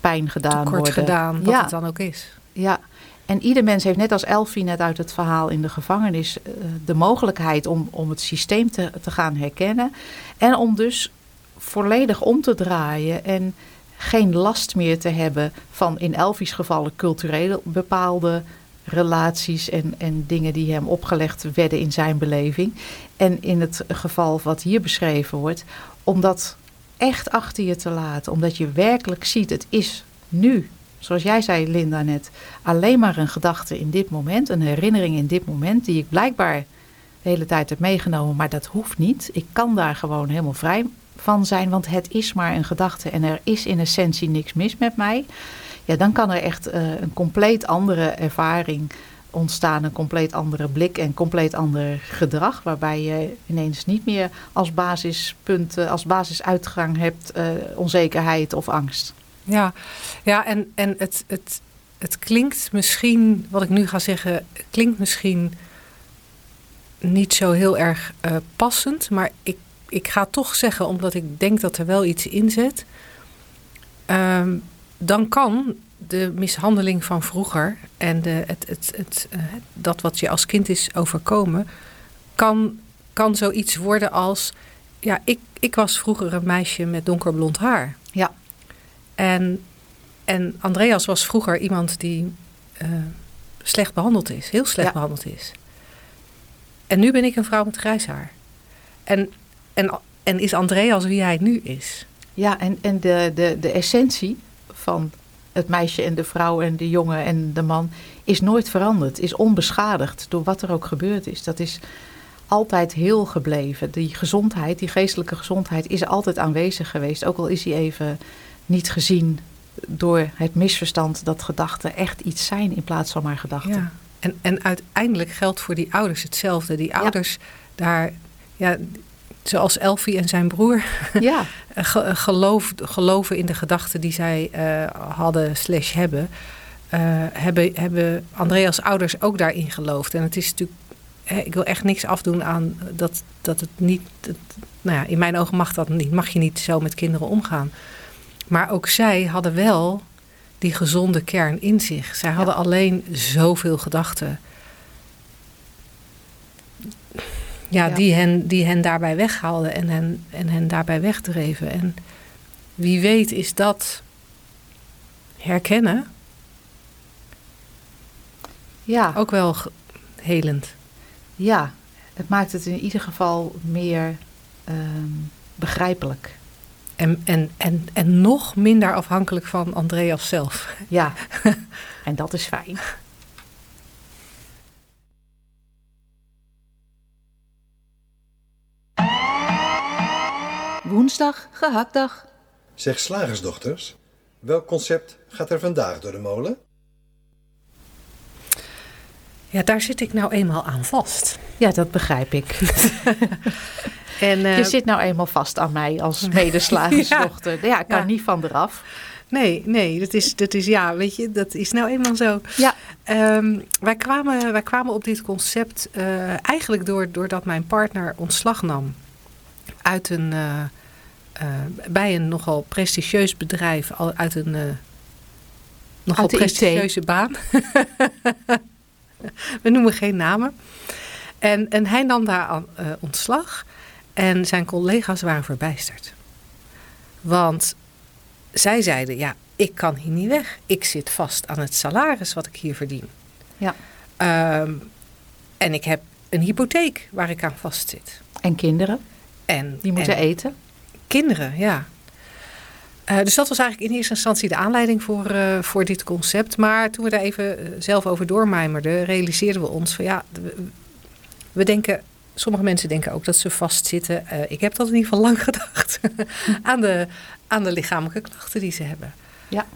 pijn gedaan Tekort worden. gedaan, wat het dan ook is. Ja, en ieder mens heeft net als Elfie net uit het verhaal in de gevangenis eh, de mogelijkheid om, om het systeem te, te gaan herkennen en om dus volledig om te draaien en geen last meer te hebben van in Elfie's gevallen cultureel bepaalde relaties en, en dingen die hem opgelegd werden in zijn beleving. En in het geval wat hier beschreven wordt, om dat echt achter je te laten. Omdat je werkelijk ziet, het is nu, zoals jij zei Linda net, alleen maar een gedachte in dit moment, een herinnering in dit moment, die ik blijkbaar de hele tijd heb meegenomen, maar dat hoeft niet. Ik kan daar gewoon helemaal vrij van zijn, want het is maar een gedachte en er is in essentie niks mis met mij ja, dan kan er echt uh, een compleet andere ervaring ontstaan, een compleet andere blik en compleet ander gedrag, waarbij je ineens niet meer als basispunt, als basisuitgang hebt uh, onzekerheid of angst. Ja, ja en, en het, het, het klinkt misschien, wat ik nu ga zeggen, klinkt misschien niet zo heel erg uh, passend. Maar ik, ik ga toch zeggen, omdat ik denk dat er wel iets in zit. Uh, dan kan de mishandeling van vroeger en de, het, het, het, uh, dat wat je als kind is overkomen, kan, kan zoiets worden als. Ja, ik, ik was vroeger een meisje met donkerblond haar. Ja. En, en Andreas was vroeger iemand die uh, slecht behandeld is, heel slecht ja. behandeld is. En nu ben ik een vrouw met grijs haar. En, en, en is Andreas wie hij nu is? Ja, en, en de, de, de essentie van het meisje en de vrouw en de jongen en de man is nooit veranderd, is onbeschadigd door wat er ook gebeurd is. Dat is altijd heel gebleven. Die gezondheid, die geestelijke gezondheid, is altijd aanwezig geweest. Ook al is die even niet gezien door het misverstand dat gedachten echt iets zijn in plaats van maar gedachten. Ja. En, en uiteindelijk geldt voor die ouders hetzelfde. Die ouders daar, ja, zoals Elfie en zijn broer, ja. geloof, geloven in de gedachten die zij uh, hadden slash hebben. Uh, hebben, hebben Andreas ouders ook daarin geloofd. En het is natuurlijk, hè, ik wil echt niks afdoen aan dat, dat het niet, het, nou ja, in mijn ogen mag dat niet. Mag je niet zo met kinderen omgaan. Maar ook zij hadden wel die gezonde kern in zich. Zij hadden ja. alleen zoveel gedachten. Ja, ja, Die, hen, die hen daarbij weghaalden en hen, en hen daarbij wegdreven. En wie weet is dat herkennen ja. ook wel helend. Ja, het maakt het in ieder geval meer um, begrijpelijk. En, en, en, en nog minder afhankelijk van Andreas zelf. Ja, en dat is fijn. Woensdag, gehaktdag. Zeg slagersdochters, welk concept gaat er vandaag door de molen? Ja, daar zit ik nou eenmaal aan vast. Ja, dat begrijp ik. En, uh, je zit nou eenmaal vast aan mij als medeslagersdochter. ja. ja, ik kan ja. niet van eraf. Nee, nee, dat is, dat is ja, weet je, dat is nou eenmaal zo. Ja. Um, wij, kwamen, wij kwamen op dit concept uh, eigenlijk door, doordat mijn partner ontslag nam uit een, uh, uh, bij een nogal prestigieus bedrijf, uit een nogal prestigieuze IT. baan. We noemen geen namen. En, en hij nam daar aan, ontslag. En zijn collega's waren verbijsterd. Want zij zeiden, ja, ik kan hier niet weg. Ik zit vast aan het salaris wat ik hier verdien. Ja. Um, en ik heb een hypotheek waar ik aan vastzit. En kinderen? En, Die moeten en eten? Kinderen, ja. Uh, dus dat was eigenlijk in eerste instantie de aanleiding voor, uh, voor dit concept. Maar toen we daar even uh, zelf over doormijmerden, realiseerden we ons van ja, we, we denken sommige mensen denken ook dat ze vastzitten. Uh, ik heb dat in ieder geval lang gedacht. aan, de, aan de lichamelijke klachten die ze hebben. Ja.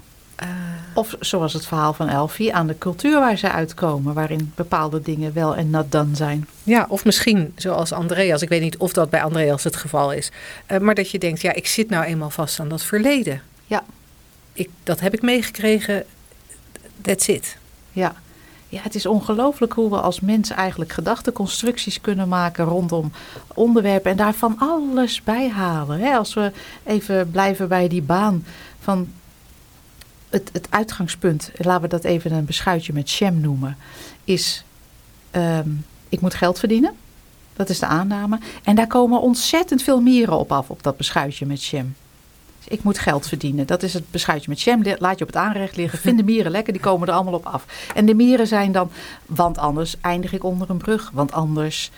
Uh, of zoals het verhaal van Elfie, aan de cultuur waar ze uitkomen, waarin bepaalde dingen wel en not done zijn. Ja, of misschien zoals Andreas, ik weet niet of dat bij Andreas het geval is, uh, maar dat je denkt, ja, ik zit nou eenmaal vast aan dat verleden. Ja. Ik, dat heb ik meegekregen, that's it. Ja. Het is ongelooflijk hoe we als mens eigenlijk gedachteconstructies kunnen maken rondom onderwerpen en daarvan alles bij halen. Hè? Als we even blijven bij die baan van het, het uitgangspunt, laten we dat even een beschuitje met jam noemen, is um, ik moet geld verdienen. Dat is de aanname. En daar komen ontzettend veel mieren op af, op dat beschuitje met jam. Ik moet geld verdienen. Dat is het beschuitje met jam. Laat je op het aanrecht liggen. Vind de mieren lekker, die komen er allemaal op af. En de mieren zijn dan, want anders eindig ik onder een brug. Want anders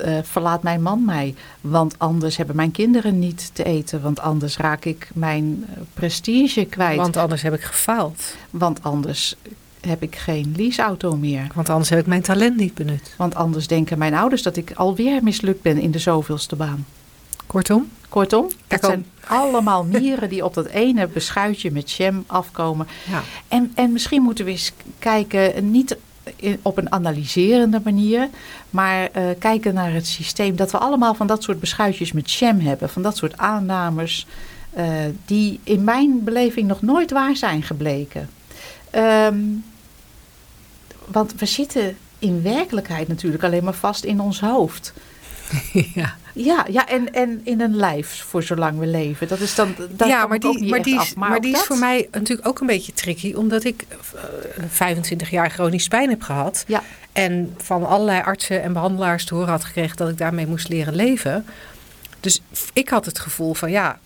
uh, verlaat mijn man mij. Want anders hebben mijn kinderen niet te eten. Want anders raak ik mijn uh, prestige kwijt. Want anders heb ik gefaald. Want anders heb ik geen leaseauto meer. Want anders heb ik mijn talent niet benut. Want anders denken mijn ouders dat ik alweer mislukt ben in de zoveelste baan. Kortom? Kortom, dat zijn allemaal mieren die op dat ene beschuitje met jam afkomen. Ja. En, en misschien moeten we eens kijken, niet in, op een analyserende manier, maar uh, kijken naar het systeem. Dat we allemaal van dat soort beschuitjes met jam hebben, van dat soort aannames, uh, die in mijn beleving nog nooit waar zijn gebleken. Ehm, want we zitten in werkelijkheid natuurlijk alleen maar vast in ons hoofd. ja. Ja, ja en, en in een lijf voor zolang we leven. Dat is dan. Dat ja, maar die, maar die, is, maar die is voor mij natuurlijk ook een beetje tricky, omdat ik eh, 25 jaar chronisch pijn heb gehad. Ja. En van allerlei artsen en behandelaars te horen had gekregen dat ik daarmee moest leren leven. Dus ik had het gevoel van ja,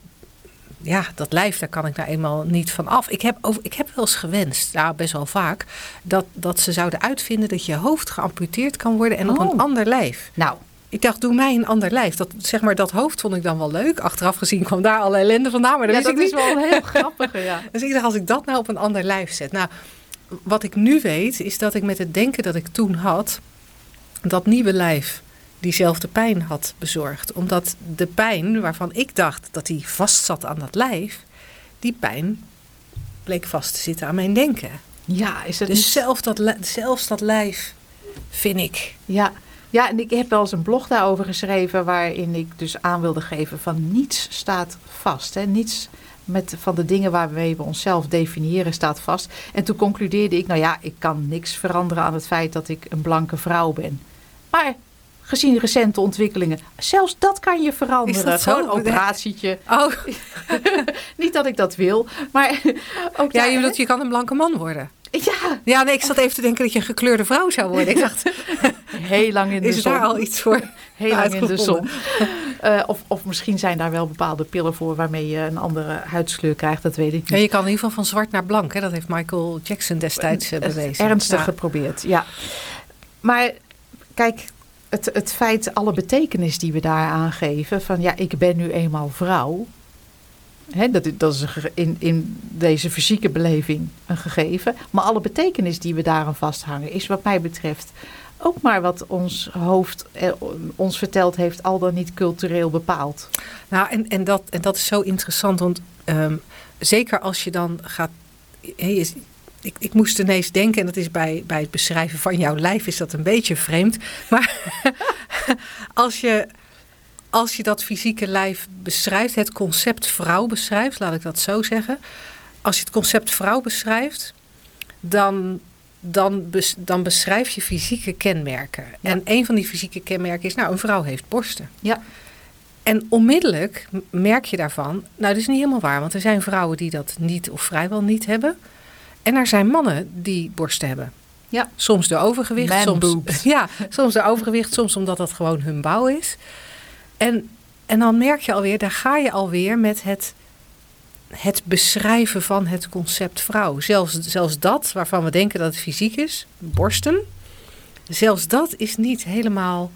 ja, dat lijf, daar kan ik nou eenmaal niet van af. Ik heb, over, ik heb wel eens gewenst, nou best wel vaak, dat, dat ze zouden uitvinden dat je hoofd geamputeerd kan worden en op Oh. een ander lijf. Nou, Ik dacht, doe mij een ander lijf. Dat, zeg maar, dat hoofd vond ik dan wel leuk. Achteraf gezien kwam daar alle ellende vandaan, maar dat ja, dat ik is niet. wel heel grappig. Ja. Dus ik dacht, als ik dat nou op een ander lijf zet. Nou, wat ik nu weet, is dat ik met het denken dat ik toen had, dat nieuwe lijf diezelfde pijn had bezorgd. Omdat de pijn waarvan ik dacht dat die vast zat aan dat lijf, die pijn bleek vast te zitten aan mijn denken. ja, is het Dus niet- zelf dat, zelfs dat lijf, vind ik. Ja. Ja, en ik heb wel eens een blog daarover geschreven waarin ik dus aan wilde geven van niets staat vast. Hè? Niets met, van de dingen waarmee we onszelf definiëren staat vast. En toen concludeerde ik, nou ja, ik kan niks veranderen aan het feit dat ik een blanke vrouw ben. Maar gezien recente ontwikkelingen, zelfs dat kan je veranderen. Is dat zo? Gewoon een operatietje. Oh, Niet dat ik dat wil, maar ook ja, daar- je, bedoelt, je kan een blanke man worden. Ja, Ja, nee, ik zat even te denken dat je een gekleurde vrouw zou worden. Ik dacht, heel lang in de is zon. daar al iets voor? heel lang in de zon. Eh, of, of misschien zijn daar wel bepaalde pillen voor waarmee je een andere huidskleur krijgt, dat weet ik niet. je kan in ieder geval van zwart naar blank. Hè? Dat heeft Michael Jackson destijds eh, is bewezen. Ernstig Ja. geprobeerd, ja. Maar kijk, het, het feit, alle betekenis die we daar aangeven, van ja, ik ben nu eenmaal vrouw. Dat, dat is in, in deze fysieke beleving een gegeven. Maar alle betekenis die we daaraan vasthangen, is wat mij betreft ook maar wat ons hoofd eh, ons verteld heeft, al dan niet cultureel bepaald. Nou, en, en, dat, en dat is zo interessant, want ehm, zeker als je dan gaat. ik, ik moest ineens denken, en dat is bij, bij het beschrijven van jouw lijf is dat een beetje vreemd. Maar als je, als je dat fysieke lijf beschrijft, het concept vrouw beschrijft, laat ik dat zo zeggen. Als je het concept vrouw beschrijft, dan, dan, bes- dan beschrijf je fysieke kenmerken. Ja. En een van die fysieke kenmerken is, nou, een vrouw heeft borsten. Ja. En onmiddellijk merk je daarvan, nou dat is niet helemaal waar, want er zijn vrouwen die dat niet of vrijwel niet hebben. En er zijn mannen die borsten hebben. Ja. Soms door overgewicht, Man soms, boobs. ja, soms door overgewicht, soms omdat dat gewoon hun bouw is. En, en dan merk je alweer, daar ga je alweer met het, het beschrijven van het concept vrouw. Zelfs, zelfs dat waarvan we denken dat het fysiek is, borsten, zelfs dat is niet helemaal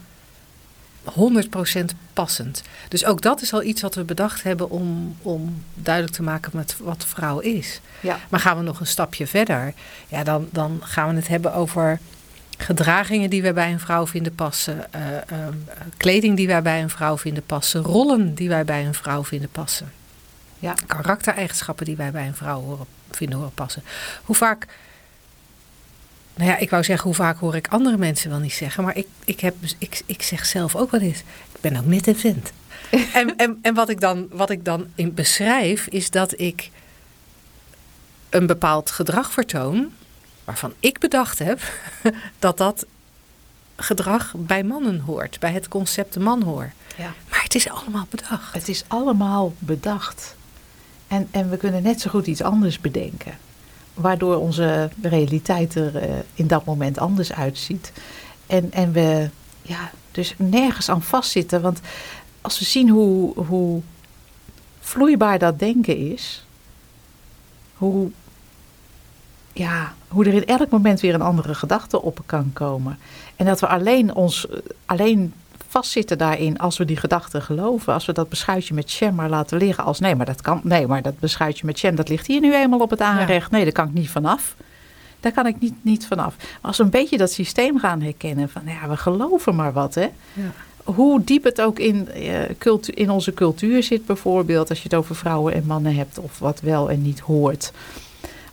100% passend. Dus ook dat is al iets wat we bedacht hebben om, om duidelijk te maken met wat vrouw is. Ja. Maar gaan we nog een stapje verder, ja, dan, dan gaan we het hebben over gedragingen die wij bij een vrouw vinden passen, eh, ehm, kleding die wij bij een vrouw vinden passen, rollen die wij bij een vrouw vinden passen, Ja. karaktereigenschappen die wij bij een vrouw horen, vinden horen passen. Hoe vaak, nou ja, ik wou zeggen, hoe vaak hoor ik andere mensen wel niet zeggen, maar ik, ik, heb, ik, ik zeg zelf ook wel eens, ik ben ook net een vent. en, en, en wat ik dan, wat ik dan in beschrijf, is dat ik een bepaald gedrag vertoon, waarvan ik bedacht heb dat dat gedrag bij mannen hoort, bij het concept man hoort. Ja. Maar het is allemaal bedacht. Het is allemaal bedacht. En, en we kunnen net zo goed iets anders bedenken. Waardoor onze realiteit er eh, in dat moment anders uitziet. En, en we ja, dus nergens aan vastzitten. Want als we zien hoe, hoe vloeibaar dat denken is. Hoe, ja, hoe er in elk moment weer een andere gedachte op kan komen. En dat we alleen ons alleen vastzitten daarin als we die gedachten geloven. Als we dat beschuitje met jam maar laten liggen als nee, maar dat kan. Nee, maar dat beschuitje met jam dat ligt hier nu eenmaal op het aanrecht. Nee, daar kan ik niet vanaf. Daar kan ik niet, niet vanaf. Maar als we een beetje dat systeem gaan herkennen van ja, we geloven maar wat hè. Ja. Hoe diep het ook in, eh, cultu- in onze cultuur zit, bijvoorbeeld als je het over vrouwen en mannen hebt, of wat wel en niet hoort.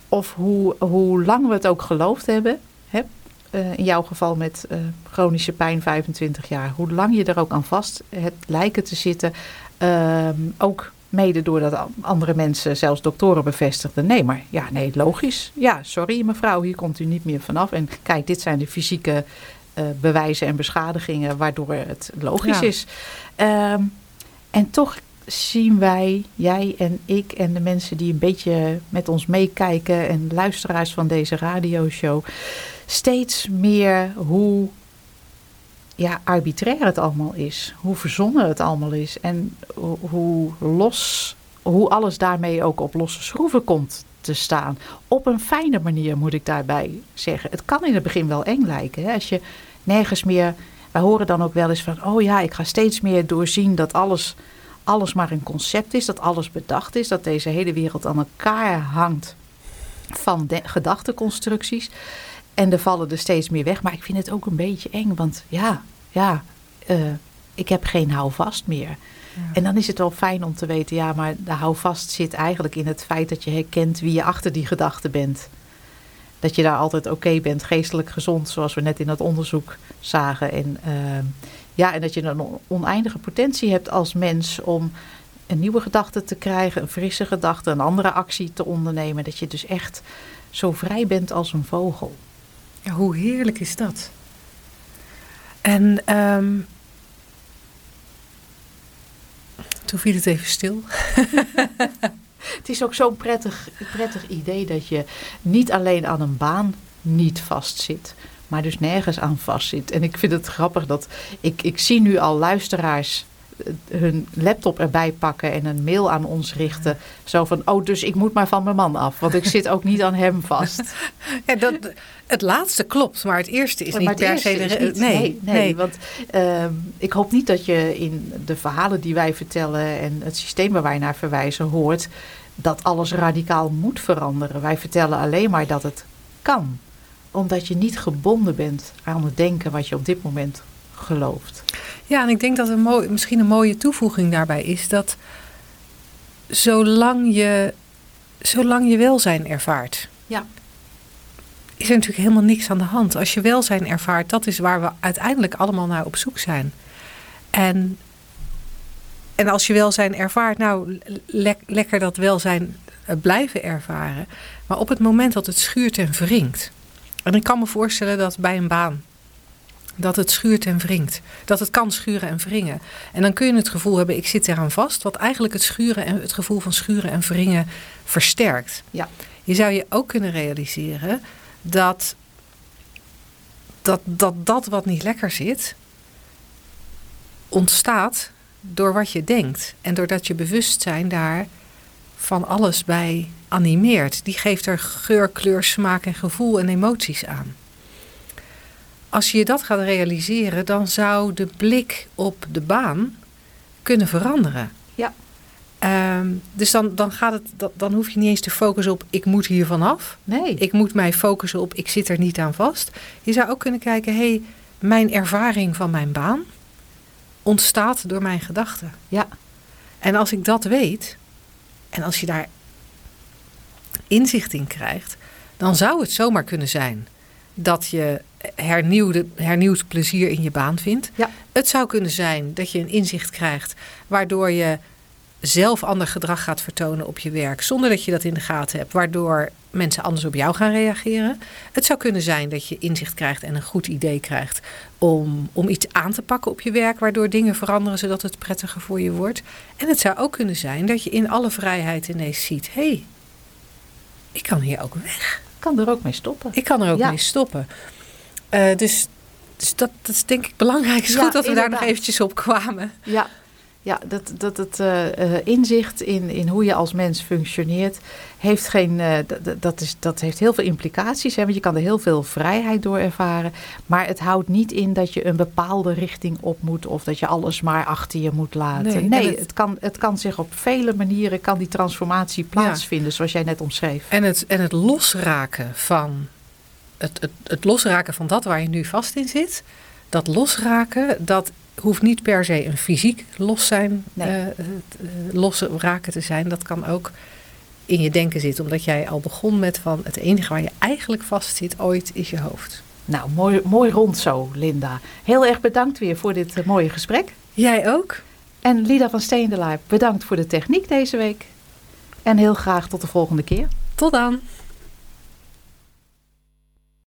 Of hoe, hoe lang we het ook geloofd hebben. Hè? Eh, in jouw geval met eh, chronische pijn 25 jaar. Hoe lang je er ook aan vast hebt lijken te zitten. Ehm, ook Mede doordat andere mensen, zelfs doktoren, bevestigden. Nee, maar ja, nee, logisch. Ja, sorry mevrouw, hier komt u niet meer vanaf. En kijk, dit zijn de fysieke uh, bewijzen en beschadigingen waardoor het logisch is. Um, en toch zien wij, jij en ik en de mensen die een beetje met ons meekijken en luisteraars van deze radioshow, steeds meer hoe ja, arbitrair het allemaal is. Hoe verzonnen het allemaal is. En hoe los, hoe alles daarmee ook op losse schroeven komt te staan. Op een fijne manier moet ik daarbij zeggen. Het kan in het begin wel eng lijken. Hè? Als je nergens meer. Wij horen dan ook wel eens van: oh ja, ik ga steeds meer doorzien dat alles, alles maar een concept is, dat alles bedacht is, dat deze hele wereld aan elkaar hangt van gedachteconstructies. En er vallen er steeds meer weg. Maar ik vind het ook een beetje eng. Want ja, ja uh, ik heb geen houvast meer. En dan is het wel fijn om te weten, ja, maar de houvast zit eigenlijk in het feit dat je herkent wie je achter die gedachte bent. Dat je daar altijd oké bent, geestelijk gezond, zoals we net in dat onderzoek zagen. En, uh, ja, en dat je een oneindige potentie hebt als mens om een nieuwe gedachte te krijgen, een frisse gedachte, een andere actie te ondernemen. Dat je dus echt zo vrij bent als een vogel. Ja, hoe heerlijk is dat? En um, toen viel het even stil. het is ook zo'n prettig, prettig idee dat je niet alleen aan een baan niet vastzit, maar dus nergens aan vastzit. En ik vind het grappig dat ik, ik zie nu al luisteraars hun laptop erbij pakken en een mail aan ons richten. Zo van, oh, dus ik moet maar van mijn man af, want ik zit ook niet aan hem vast. Ja, dat, het laatste klopt, maar het eerste is niet per se... De, nee, nee, want uh, ik hoop niet dat je in de verhalen die wij vertellen en het systeem waar wij naar verwijzen hoort, dat alles radicaal moet veranderen. Wij vertellen alleen maar dat het kan omdat je niet gebonden bent aan het denken wat je op dit moment gelooft. Ja, en ik denk dat een mooi, misschien een mooie toevoeging daarbij is dat zolang je, zolang je welzijn ervaart, ja. is er natuurlijk helemaal niks aan de hand. Als je welzijn ervaart, dat is waar we uiteindelijk allemaal naar op zoek zijn. En, en als je welzijn ervaart, nou, lekker dat welzijn blijven ervaren. Maar op het moment dat het schuurt en wringt. En ik kan me voorstellen dat bij een baan dat het schuurt en wringt. Dat het kan schuren en wringen. En dan kun je het gevoel hebben, ik zit eraan vast. Wat eigenlijk het, schuren en, het gevoel van schuren en wringen versterkt. Ja. Je zou je ook kunnen realiseren dat dat, dat, dat wat niet lekker zit, ontstaat door wat je denkt. En doordat je bewustzijn daar van alles bij animeert. Die geeft er geur, kleur, smaak en gevoel en emoties aan als je dat gaat realiseren, dan zou de blik op de baan kunnen veranderen. Ja. Um, dus dan, dan, gaat het, dan hoef je niet eens te focussen op ik moet hier vanaf. Nee. Ik moet mij focussen op ik zit er niet aan vast. Je zou ook kunnen kijken, hé, hey, mijn ervaring van mijn baan ontstaat door mijn gedachten. Ja. En als ik dat weet, en als je daar inzicht in krijgt, dan zou het zomaar kunnen zijn dat je hernieuwde, hernieuwd plezier in je baan vindt. Ja. Het zou kunnen zijn dat je een inzicht krijgt waardoor je zelf ander gedrag gaat vertonen op je werk zonder dat je dat in de gaten hebt, waardoor mensen anders op jou gaan reageren. Het zou kunnen zijn dat je inzicht krijgt en een goed idee krijgt om, om iets aan te pakken op je werk, waardoor dingen veranderen zodat het prettiger voor je wordt. En het zou ook kunnen zijn dat je in alle vrijheid ineens ziet: hé, hey, ik kan hier ook weg kan er ook mee stoppen. Ik kan er ook mee stoppen. Uh, dus, dus dat, dat, is denk ik belangrijk. Het is goed dat we daar nog eventjes op kwamen. Ja, ja, dat, dat het uh, inzicht in, in hoe je als mens functioneert, heeft, geen, uh, dat, is, dat heeft heel veel implicaties. Hè, want je kan er heel veel vrijheid door ervaren. Maar het houdt niet in dat je een bepaalde richting op moet of dat je alles maar achter je moet laten. Nee, nee het, het, kan, het kan zich op vele manieren, kan die transformatie plaatsvinden, zoals jij net omschreef. En het, en het losraken van het, het, het losraken van dat waar je nu vast in zit, dat losraken, dat hoeft niet per se een fysiek los zijn, nee. uh, los raken te zijn. Dat kan ook in je denken zitten. Omdat jij al begon met van het enige waar je eigenlijk vast zit ooit is je hoofd. Nou, mooi, mooi rond zo, Linda. Heel erg bedankt weer voor dit mooie gesprek. Jij ook. En Lida van Steendelaar, bedankt voor de techniek deze week. En heel graag tot de volgende keer. Tot dan.